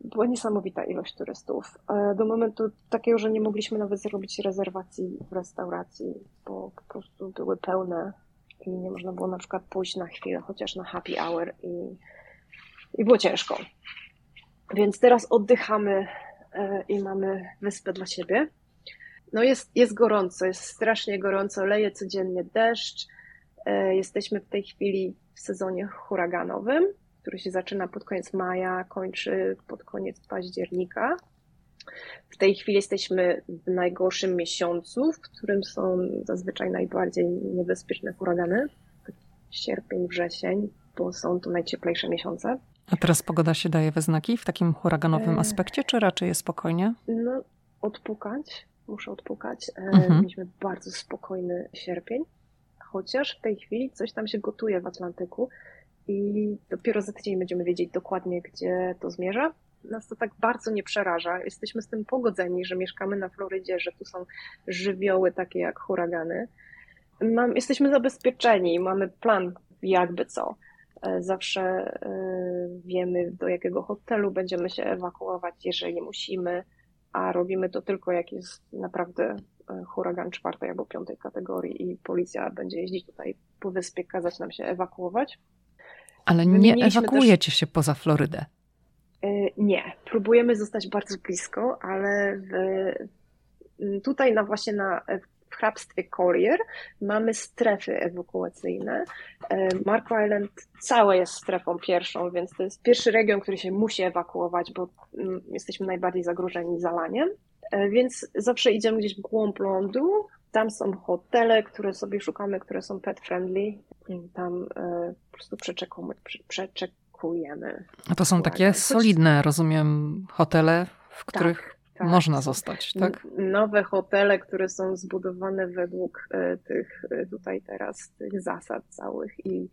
była niesamowita ilość turystów. Do momentu takiego, że nie mogliśmy nawet zrobić rezerwacji w restauracji, bo po prostu były pełne i nie można było na przykład pójść na chwilę, chociaż na happy hour i, i było ciężko. Więc teraz oddychamy E, i mamy wyspę dla siebie. No jest, jest gorąco, jest strasznie gorąco, leje codziennie deszcz. E, jesteśmy w tej chwili w sezonie huraganowym, który się zaczyna pod koniec maja, kończy pod koniec października. W tej chwili jesteśmy w najgorszym miesiącu, w którym są zazwyczaj najbardziej niebezpieczne huragany. Sierpień, wrzesień, bo są to najcieplejsze miesiące. A teraz pogoda się daje we znaki w takim huraganowym e, aspekcie, czy raczej jest spokojnie? No, odpukać. Muszę odpukać. E, mhm. Mieliśmy bardzo spokojny sierpień, chociaż w tej chwili coś tam się gotuje w Atlantyku i dopiero za tydzień będziemy wiedzieć dokładnie, gdzie to zmierza. Nas to tak bardzo nie przeraża. Jesteśmy z tym pogodzeni, że mieszkamy na Florydzie, że tu są żywioły takie jak huragany. Mam, jesteśmy zabezpieczeni, mamy plan jakby co. E, zawsze e, wiemy, do jakiego hotelu będziemy się ewakuować, jeżeli musimy, a robimy to tylko jak jest naprawdę e, huragan czwartej albo piątej kategorii i policja będzie jeździć tutaj po wyspie, kazać nam się ewakuować. Ale nie ewakuujecie też... się poza Florydę. Nie, próbujemy zostać bardzo blisko, ale w, tutaj na właśnie na w hrabstwie Collier mamy strefy ewakuacyjne. E, Marco Island całe jest strefą pierwszą, więc to jest pierwszy region, który się musi ewakuować, bo jesteśmy najbardziej zagrożeni zalaniem. E, więc zawsze idziemy gdzieś w głąb lądu. Tam są hotele, które sobie szukamy, które są pet friendly. Tam e, po prostu przeczekujemy. przeczekujemy. A to są takie solidne, rozumiem, hotele, w których tak tak. można zostać, tak? Nowe hotele, które są zbudowane według e, tych e, tutaj teraz tych zasad całych i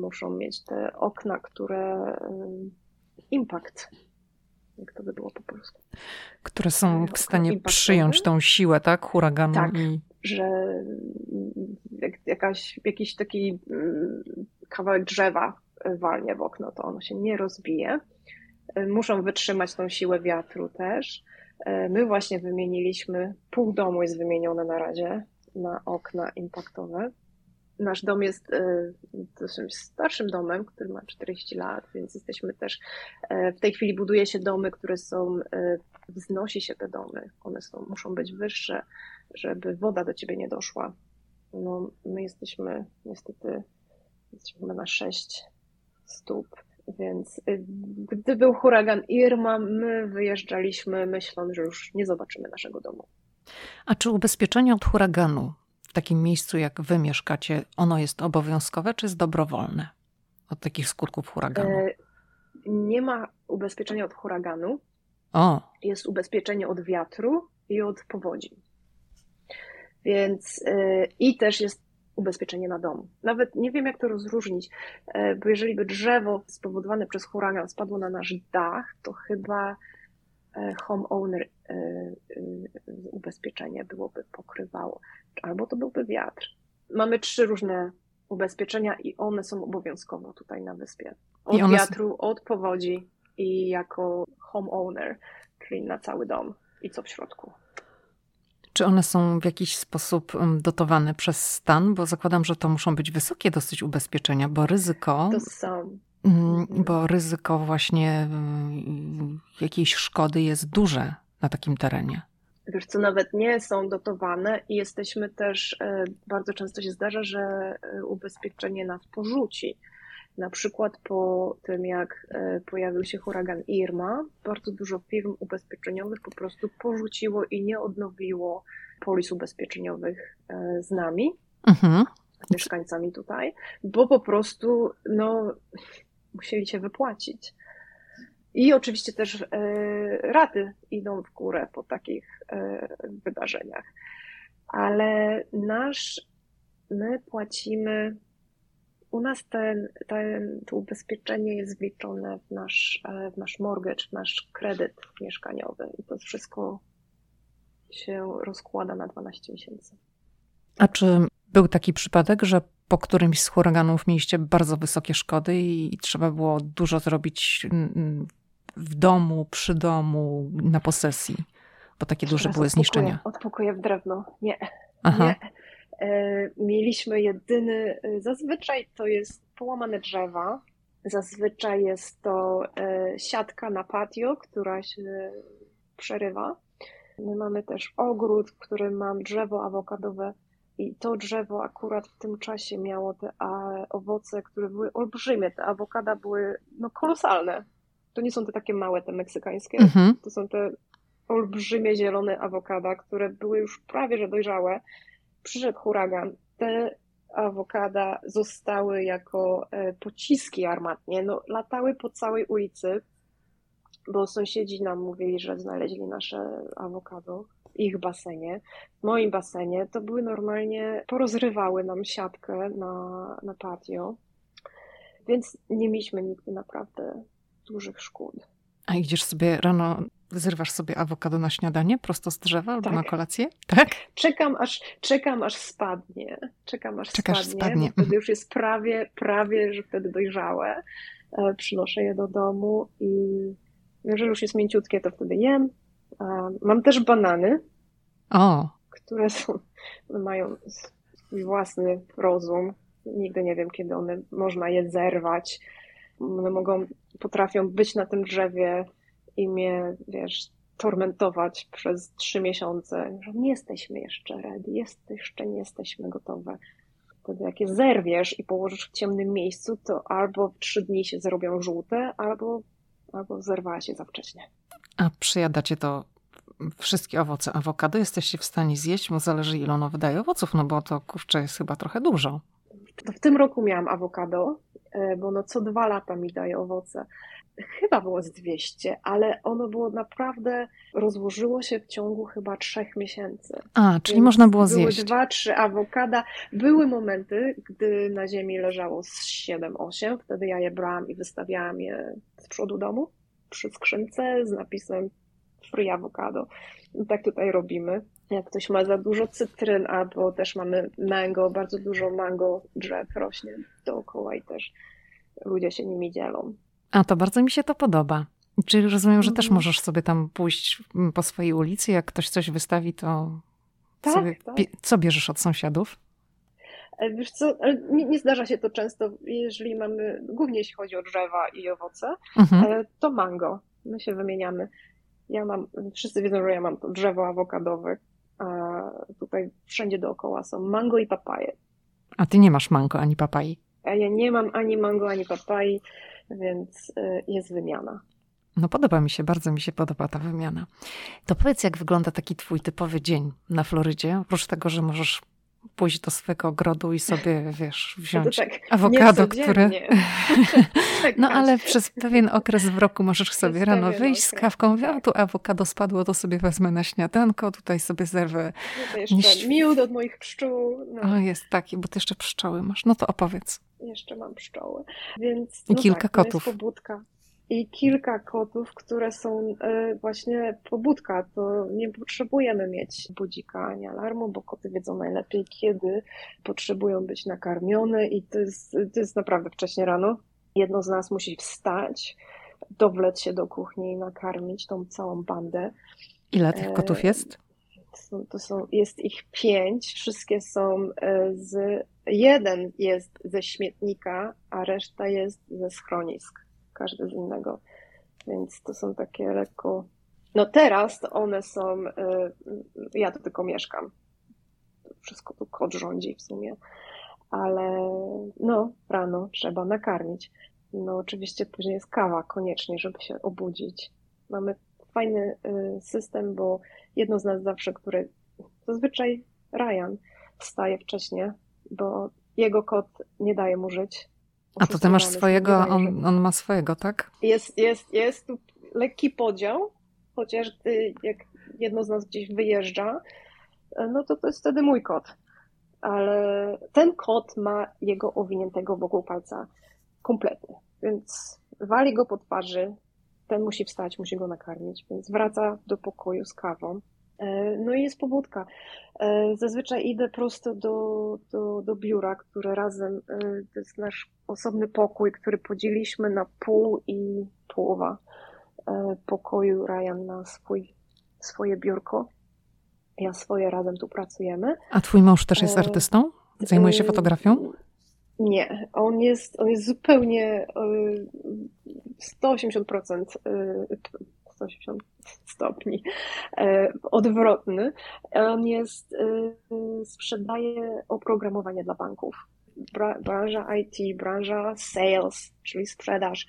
muszą mieć te okna, które impact jak to by było po polsku. Które są w stanie przyjąć tą siłę, tak? Huraganu. Tak, i... że jakaś, jakiś taki mm, kawałek drzewa walnie w okno, to ono się nie rozbije muszą wytrzymać tą siłę wiatru też. E, my właśnie wymieniliśmy, pół domu jest wymienione na razie na okna impaktowe. Nasz dom jest e, dosyć starszym domem, który ma 40 lat, więc jesteśmy też, e, w tej chwili buduje się domy, które są, wznosi się te domy, one są, muszą być wyższe, żeby woda do ciebie nie doszła. No, my jesteśmy niestety, jesteśmy na 6 stóp więc gdy był huragan Irma, my wyjeżdżaliśmy myśląc, że już nie zobaczymy naszego domu. A czy ubezpieczenie od huraganu takim miejscu, jak wy mieszkacie, ono jest obowiązkowe czy jest dobrowolne od takich skutków huraganu? E, nie ma ubezpieczenia od huraganu. O. Jest ubezpieczenie od wiatru i od powodzi. Więc yy, i też jest ubezpieczenie na dom. Nawet nie wiem, jak to rozróżnić, e, bo jeżeli by drzewo spowodowane przez huragan spadło na nasz dach, to chyba e, homeowner e, ubezpieczenie byłoby pokrywało, albo to byłby wiatr. Mamy trzy różne ubezpieczenia i one są obowiązkowo tutaj na wyspie. Od one... wiatru, od powodzi i jako homeowner, czyli na cały dom i co w środku. Czy one są w jakiś sposób dotowane przez stan? Bo zakładam, że to muszą być wysokie dosyć ubezpieczenia, bo ryzyko. To są. Mm, bo ryzyko właśnie jakiejś szkody jest duże na takim terenie. Wiesz co, nawet nie są dotowane i jesteśmy też, e, bardzo często się zdarza, że e, ubezpieczenie nas porzuci. Na przykład po tym, jak pojawił się huragan Irma, bardzo dużo firm ubezpieczeniowych po prostu porzuciło i nie odnowiło polis ubezpieczeniowych z nami, mhm. mieszkańcami tutaj, bo po prostu no, musieli się wypłacić. I oczywiście też e, raty idą w górę po takich wydarzeniach. Ale nasz, my płacimy u nas ten, ten, to ubezpieczenie jest wliczone w nasz, e, w nasz mortgage, w nasz kredyt mieszkaniowy i to wszystko się rozkłada na 12 miesięcy. A czy był taki przypadek, że po którymś z huraganów mieliście bardzo wysokie szkody i trzeba było dużo zrobić w domu, przy domu, na posesji? Bo takie duże były zniszczenia. Od pokoju w drewno. Nie. Aha. Nie. E, mieliśmy jedyny, e, zazwyczaj to jest połamane drzewa, zazwyczaj jest to e, siatka na patio, która się przerywa. My mamy też ogród, w którym mam drzewo awokadowe i to drzewo akurat w tym czasie miało te owoce, które były olbrzymie. Te awokada były no, kolosalne. To nie są te takie małe, te meksykańskie. Mhm. To są te olbrzymie zielone awokada, które były już prawie że dojrzałe przyszedł huragan, te awokada zostały jako e, pociski armatnie, no, latały po całej ulicy, bo sąsiedzi nam mówili, że znaleźli nasze awokado w ich basenie. W moim basenie to były normalnie, porozrywały nam siatkę na, na patio, więc nie mieliśmy nigdy naprawdę dużych szkód. A idziesz sobie rano Zrywasz sobie awokado na śniadanie prosto z drzewa albo tak. na kolację? Tak? Czekam aż, czekam aż spadnie. Czekam aż Czekasz, spadnie. spadnie. Wtedy już jest prawie, prawie, że wtedy dojrzałe. E, przynoszę je do domu i jeżeli już jest mięciutkie, to wtedy jem. Mam też banany, o. które są, mają swój własny rozum. Nigdy nie wiem, kiedy one można je zerwać. One mogą, potrafią być na tym drzewie i mnie, wiesz, tormentować przez trzy miesiące, że nie jesteśmy jeszcze ready, jest, jeszcze nie jesteśmy gotowe. Wtedy jak je zerwiesz i położysz w ciemnym miejscu, to albo w trzy dni się zrobią żółte, albo, albo zerwała się za wcześnie. A przyjadacie to wszystkie owoce awokado jesteście w stanie zjeść, bo zależy ile ono wydaje owoców, no bo to kurczę jest chyba trochę dużo. W tym roku miałam awokado, e, bo no co dwa lata mi daje owoce chyba było z 200, ale ono było naprawdę, rozłożyło się w ciągu chyba trzech miesięcy. A, czyli Więc można było zjeść. Były dwa, trzy awokada. Były momenty, gdy na ziemi leżało z 7-8, wtedy ja je brałam i wystawiałam je z przodu domu przy skrzynce z napisem free avocado. I tak tutaj robimy. Jak ktoś ma za dużo cytryn, albo też mamy mango, bardzo dużo mango drzew rośnie dookoła i też ludzie się nimi dzielą. A to bardzo mi się to podoba. Czyli rozumiem, że też mhm. możesz sobie tam pójść mm, po swojej ulicy, jak ktoś coś wystawi, to tak, sobie, tak. co bierzesz od sąsiadów? E, wiesz co, nie, nie, zdarza się to często, jeżeli mamy, głównie jeśli chodzi o drzewa i owoce, mhm. E, to mango. My się wymieniamy. Ja mam, wszyscy wiedzą, że ja mam to drzewo awokadowe, a tutaj wszędzie dookoła są mango i papaje. A ty nie masz mango ani papai? A ja nie mam ani mango, ani papai więc y, jest wymiana. No podoba mi się, bardzo mi się podoba ta wymiana. To powiedz, jak wygląda taki twój typowy dzień na Florydzie? Oprócz tego, że możesz pójść do swojego ogrodu i sobie, wiesz, wziąć tak, awokado, które... no ale przez pewien okres w roku możesz sobie rano wyjść z kawką, tak. a tu awokado spadło, to sobie wezmę na śniadanko, tutaj sobie zerwę... No jeszcze miód od moich pszczół. No. O, jest taki, bo ty jeszcze pszczoły masz. No to opowiedz. Jeszcze mam pszczoły, więc... I no kilka tak, kotów. pobudka i kilka kotów, które są e, właśnie pobudka. To nie potrzebujemy mieć budzika ani alarmu, bo koty wiedzą najlepiej, kiedy potrzebują być nakarmione i to jest, to jest naprawdę wcześnie rano. Jedno z nas musi wstać, dowleć się do kuchni i nakarmić tą całą bandę. Ile tych kotów jest? Są, to są, jest ich pięć. Wszystkie są e, z. Jeden jest ze śmietnika, a reszta jest ze schronisk każdy z innego. Więc to są takie lekko. No teraz to one są. Y, ja tu tylko mieszkam. Wszystko tu kot rządzi w sumie. ale no, rano trzeba nakarmić. No, oczywiście później jest kawa koniecznie, żeby się obudzić. Mamy fajny y, system, bo jedno z nas zawsze, które zazwyczaj Ryan wstaje wcześniej, bo jego kot nie daje mu żyć. A to ty masz swojego, on, on ma swojego, tak? Jest, jest, jest tu lekki podział, chociaż jak jedno z nas gdzieś wyjeżdża, no to to jest wtedy mój kot. Ale ten kot ma jego owiniętego wokół palca kompletnie, więc wali go po twarzy, ten musi wstać, musi go nakarmić, więc wraca do pokoju z kawą. E, no i jest pobudka. E, zazwyczaj idę prosto do, do, do biura, które razem, e, to jest nasz osobny pokój, który podzieliliśmy na pół i połowa pokoju. Ryan ma swój, swoje biurko. Ja swoje razem tu pracujemy. A twój mąż też jest artystą? Zajmuje się fotografią? Nie, on jest, on jest zupełnie 180%, 180 stopni e, odwrotny. On jest, e, sprzedaje oprogramowanie dla banków. Branża IT, branża sales, czyli sprzedaż.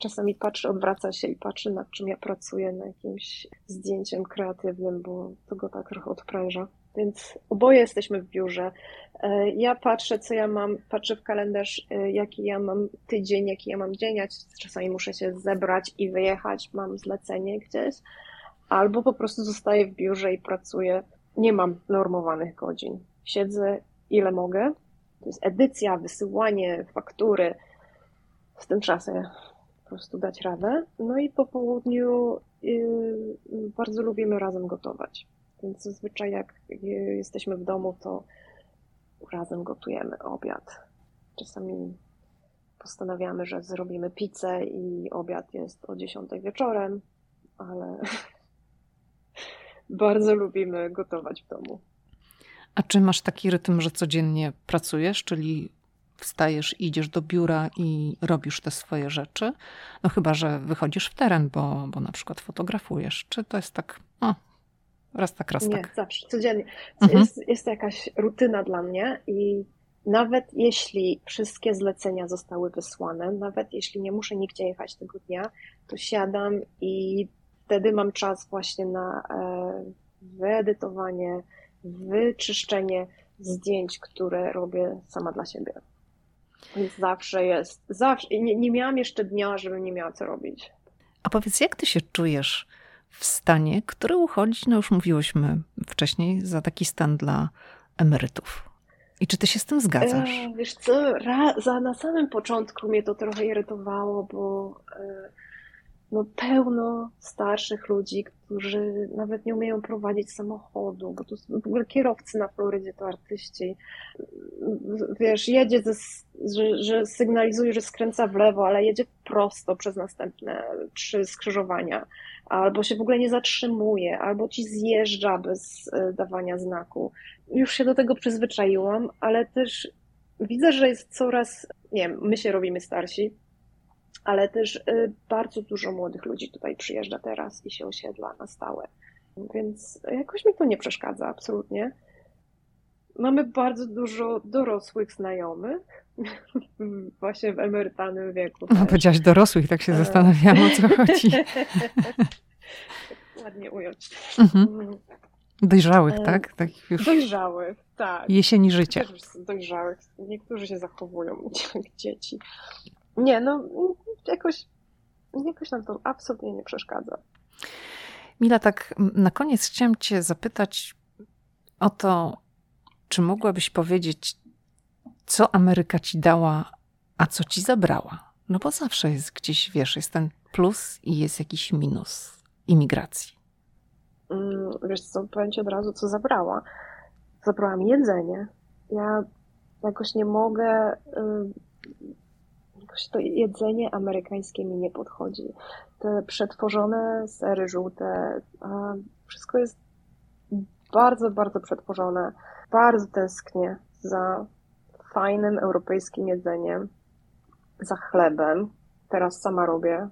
Czasami patrzy, odwraca się i patrzy, nad czym ja pracuję, na jakimś zdjęciem kreatywnym, bo to go tak trochę odpręża. Więc oboje jesteśmy w biurze. E, ja patrzę, co ja mam, patrzę w kalendarz, e, jaki ja mam tydzień, jaki ja mam dzień. Czasami muszę się zebrać i wyjechać, mam zlecenie gdzieś, albo po prostu zostaję w biurze i pracuję. Nie mam normowanych godzin. Siedzę ile mogę. To jest edycja, wysyłanie, faktury. Z tym czasem po prostu dać radę. No i po południu yy, bardzo lubimy razem gotować. Więc zazwyczaj jak jesteśmy w domu, to razem gotujemy obiad. Czasami postanawiamy, że zrobimy pizzę i obiad jest o 10 wieczorem, ale bardzo lubimy gotować w domu. A czy masz taki rytm, że codziennie pracujesz, czyli wstajesz, idziesz do biura i robisz te swoje rzeczy? No chyba, że wychodzisz w teren, bo, bo na przykład fotografujesz. Czy to jest tak, o, raz tak, raz Nie, tak? Nie, zawsze, codziennie. Mhm. Jest, jest to jakaś rutyna dla mnie i nawet jeśli wszystkie zlecenia zostały wysłane, nawet jeśli nie muszę nigdzie jechać tego dnia, to siadam i wtedy mam czas właśnie na e, wyedytowanie, wyczyszczenie zdjęć, które robię sama dla siebie. Więc zawsze jest, zawsze, nie, nie miałam jeszcze dnia, żebym nie miała co robić. A powiedz, jak ty się czujesz w stanie, który uchodzi, no już mówiłyśmy wcześniej, za taki stan dla emerytów? I czy ty się z tym zgadzasz? E, wiesz co, ra, za, na samym początku mnie to trochę irytowało, bo e, no, pełno starszych ludzi, którzy nawet nie umieją prowadzić samochodu, bo tu w ogóle kierowcy na Florydzie to artyści. Wiesz, jedzie, ze, że, że sygnalizuje, że skręca w lewo, ale jedzie prosto przez następne trzy skrzyżowania, albo się w ogóle nie zatrzymuje, albo ci zjeżdża bez e, dawania znaku. Już się do tego przyzwyczaiłam, ale też widzę, że jest coraz, nie wiem, my się robimy starsi, ale też y, bardzo dużo młodych ludzi tutaj przyjeżdża teraz i się osiedla na stałe. Więc jakoś mi to nie przeszkadza absolutnie. Mamy bardzo dużo dorosłych znajomych, właśnie w emerytalnym wieku. No, powiedziałaś dorosłych, tak się e. zastanawiałam, o co chodzi. Ładnie ująć. Mhm. Mm. Dojrzałych, e, tak? tak już dojrzałych, tak. Jesieni życia. Też dojrzałych. Niektórzy się zachowują jak dzieci. Nie, no jakoś, jakoś nam to absolutnie nie przeszkadza. Mila, tak na koniec chciałam Cię zapytać o to, czy mogłabyś powiedzieć, co Ameryka Ci dała, a co Ci zabrała? No bo zawsze jest gdzieś, wiesz, jest ten plus i jest jakiś minus imigracji. Mm, wiesz co, powiem Ci od razu, co zabrała. Zabrała mi jedzenie. Ja jakoś nie mogę jakoś to jedzenie amerykańskie mi nie podchodzi. Te przetworzone sery żółte, wszystko jest bardzo, bardzo przetworzone. Bardzo tęsknię za fajnym europejskim jedzeniem, za chlebem. Teraz sama robię,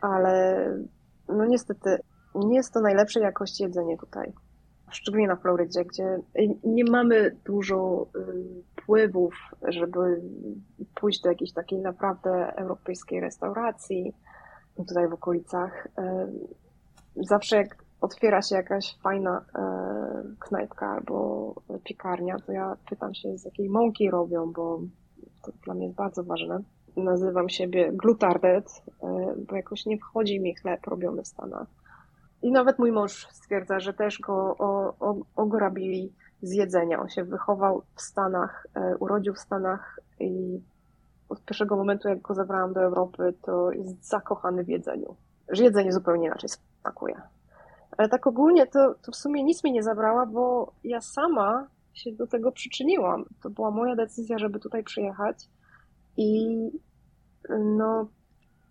ale no niestety nie jest to najlepszej jakości jedzenie tutaj. szczególnie na Florydzie, gdzie nie mamy dużo y, wpływów, żeby pójść do jakiejś takiej naprawdę europejskiej restauracji tutaj w okolicach. Y, zawsze jak otwiera się jakaś fajna y, knajpka albo piekarnia, to ja pytam się, z jakiej mąki robią, bo to dla mnie jest bardzo ważne. Nazywam siebie glutardet, bo jakoś nie wchodzi mi chleb robiony w Stanach i nawet mój mąż stwierdza, że też go ograbili z jedzenia. On się wychował w Stanach, e, urodził w Stanach i od pierwszego momentu, jak go zabrałam do Europy, to jest zakochany w jedzeniu. Że jedzenie zupełnie inaczej smakuje. Ale tak ogólnie to, to w sumie nic mi nie zabrała, bo ja sama się do tego przyczyniłam. To była moja decyzja, żeby tutaj przyjechać i no,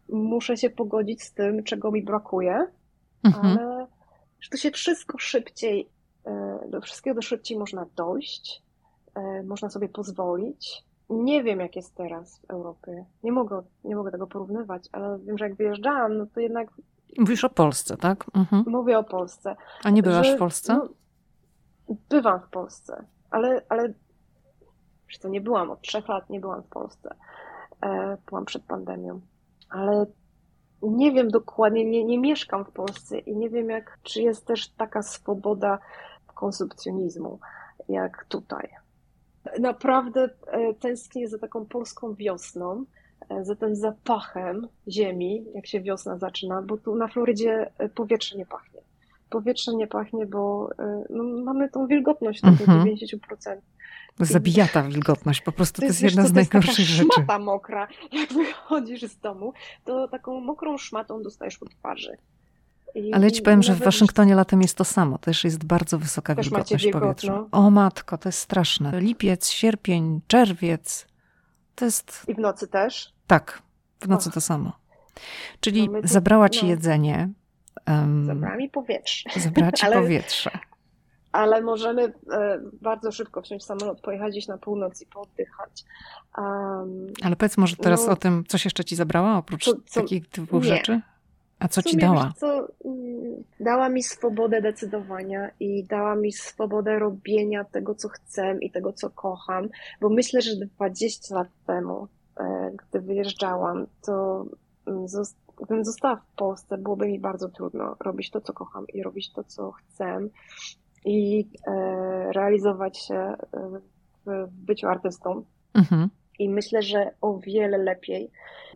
muszę się pogodzić z tym, czego mi brakuje mhm. ale że to się wszystko szybciej, e, do wszystkiego szybciej można dojść, e, można sobie pozwolić. Nie wiem, jak jest teraz w Europie. Nie mogę, nie mogę tego porównywać, ale wiem, że jak wyjeżdżałam, no to jednak. Mówisz o Polsce, tak? Mhm. Mówię o Polsce. A nie byłaś że, w Polsce? No, bywam w Polsce, ale, ale to nie byłam od trzech lat, nie byłam w Polsce. E, byłam przed pandemią. Ale nie wiem dokładnie, nie, nie mieszkam w Polsce i nie wiem, jak, czy jest też taka swoboda konsumpcjonizmu jak tutaj. Naprawdę e, tęsknię za taką polską wiosną, za tym zapachem ziemi, jak się wiosna zaczyna, bo tu na Florydzie e, powietrze nie pachnie. Powietrze nie pachnie, bo no, mamy tą wilgotność do mhm. 90%. Zabija ta wilgotność, po prostu to jest, to jest jedna z najgorszych rzeczy. To jest szmata mokra. Jak wychodzisz z domu, to taką mokrą szmatą dostajesz po twarzy. I, Ale ja ci powiem, że w Waszyngtonie latem jest to samo. Też jest bardzo wysoka wilgotność powietrza. O matko, to jest straszne. Lipiec, sierpień, czerwiec. To jest... I w nocy też? Tak, w nocy Och. to samo. Czyli tu, zabrała ci no. jedzenie. Um, zabrała mi powietrze. Zabrała ci Ale... powietrze ale możemy e, bardzo szybko wsiąść w samolot, pojechać gdzieś na północ i pooddychać. Um, ale powiedz może teraz no, o tym, coś jeszcze ci zabrała oprócz co, co, takich typów rzeczy? A co ci dała? Co, mm, dała mi swobodę decydowania i dała mi swobodę robienia tego, co chcę i tego, co kocham, bo myślę, że 20 lat temu, e, gdy wyjeżdżałam, to mm, gdybym została w Polsce, byłoby mi bardzo trudno robić to, co kocham i robić to, co chcę i e, realizować się e, w byciu artystą. Mhm. I myślę, że o wiele lepiej.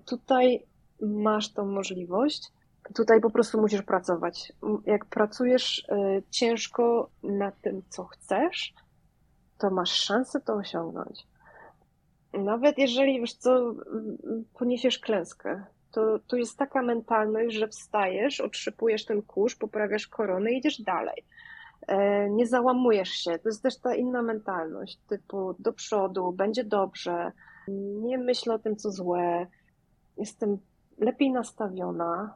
Tutaj masz tą możliwość. Tutaj po prostu musisz pracować. Jak pracujesz e, ciężko nad tym, co chcesz, to masz szansę to osiągnąć. Nawet jeżeli, wiesz co, poniesiesz klęskę, to, to jest taka mentalność, że wstajesz, otrzypujesz ten kurz, poprawiasz koronę i idziesz dalej. E, nie załamujesz się. To jest też ta inna mentalność, typu do przodu, będzie dobrze, nie myślę o tym, co złe, jestem lepiej nastawiona.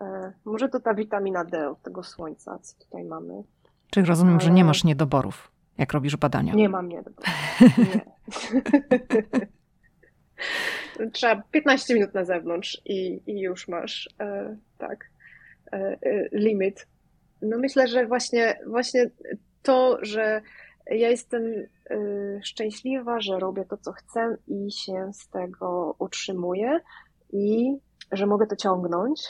E, może to ta witamina D od tego słońca, co tutaj mamy. Czyli rozumiem, Ale... że nie masz niedoborów, jak robisz badania. Nie mam niedoborów. Nie. Trzeba 15 minut na zewnątrz i, i już masz e, tak e, e limit no myślę, że właśnie, właśnie to, że ja jestem y, szczęśliwa, że robię to, co chcę i się z tego utrzymuję i że mogę to ciągnąć.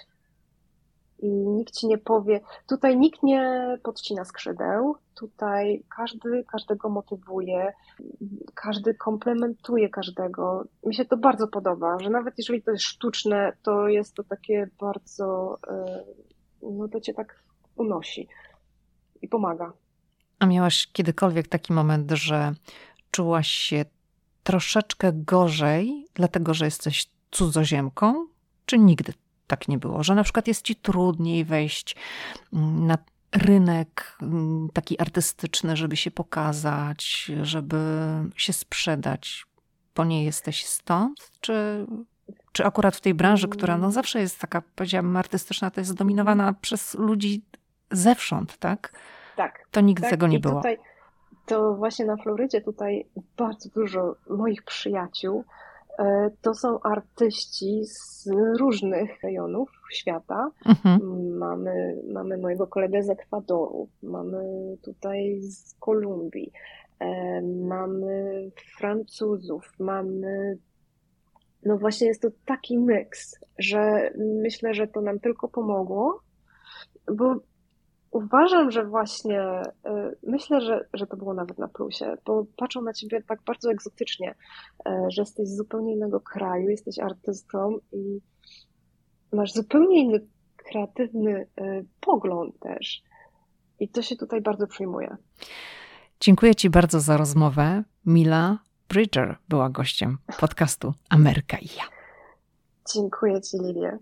I nikt ci nie powie, tutaj nikt nie podcina skrzydeł, tutaj każdy każdego motywuje, każdy komplementuje każdego. Mi się to bardzo podoba, że nawet jeżeli to jest sztuczne, to jest to takie bardzo, y, no to cię tak unosi i pomaga. A miałaś kiedykolwiek taki moment, że czułaś się troszeczkę gorzej, dlatego że jesteś cudzoziemką? Czy nigdy tak nie było? Że na przykład jest ci trudniej wejść mm, na rynek mm, taki artystyczny, żeby się pokazać, żeby się sprzedać, bo nie jesteś stąd? Czy, czy akurat w tej branży, która no zawsze jest taka, powiedziałabym, artystyczna, to jest zdominowana przez ludzi zewsząd, tak? Tak. To nigdy tak. tego nie było. Tutaj, to właśnie na Florydzie tutaj bardzo dużo moich przyjaciół to są artyści z różnych rejonów świata. Mhm. Mamy, mamy mojego kolegę z Ekwadoru, mamy tutaj z Kolumbii, e, mamy Francuzów, mamy. No właśnie jest to taki miks, że myślę, że to nam tylko pomogło, bo Uważam, że właśnie, e, myślę, że, że to było nawet na plusie, bo patrzą na ciebie tak bardzo egzotycznie, e, że jesteś z zupełnie innego kraju, jesteś artystą i masz zupełnie inny kreatywny e, pogląd też. I to się tutaj bardzo przyjmuje. Dziękuję Ci bardzo za rozmowę. Mila Bridger była gościem podcastu Ameryka i ja. Dziękuję Ci, Lilię.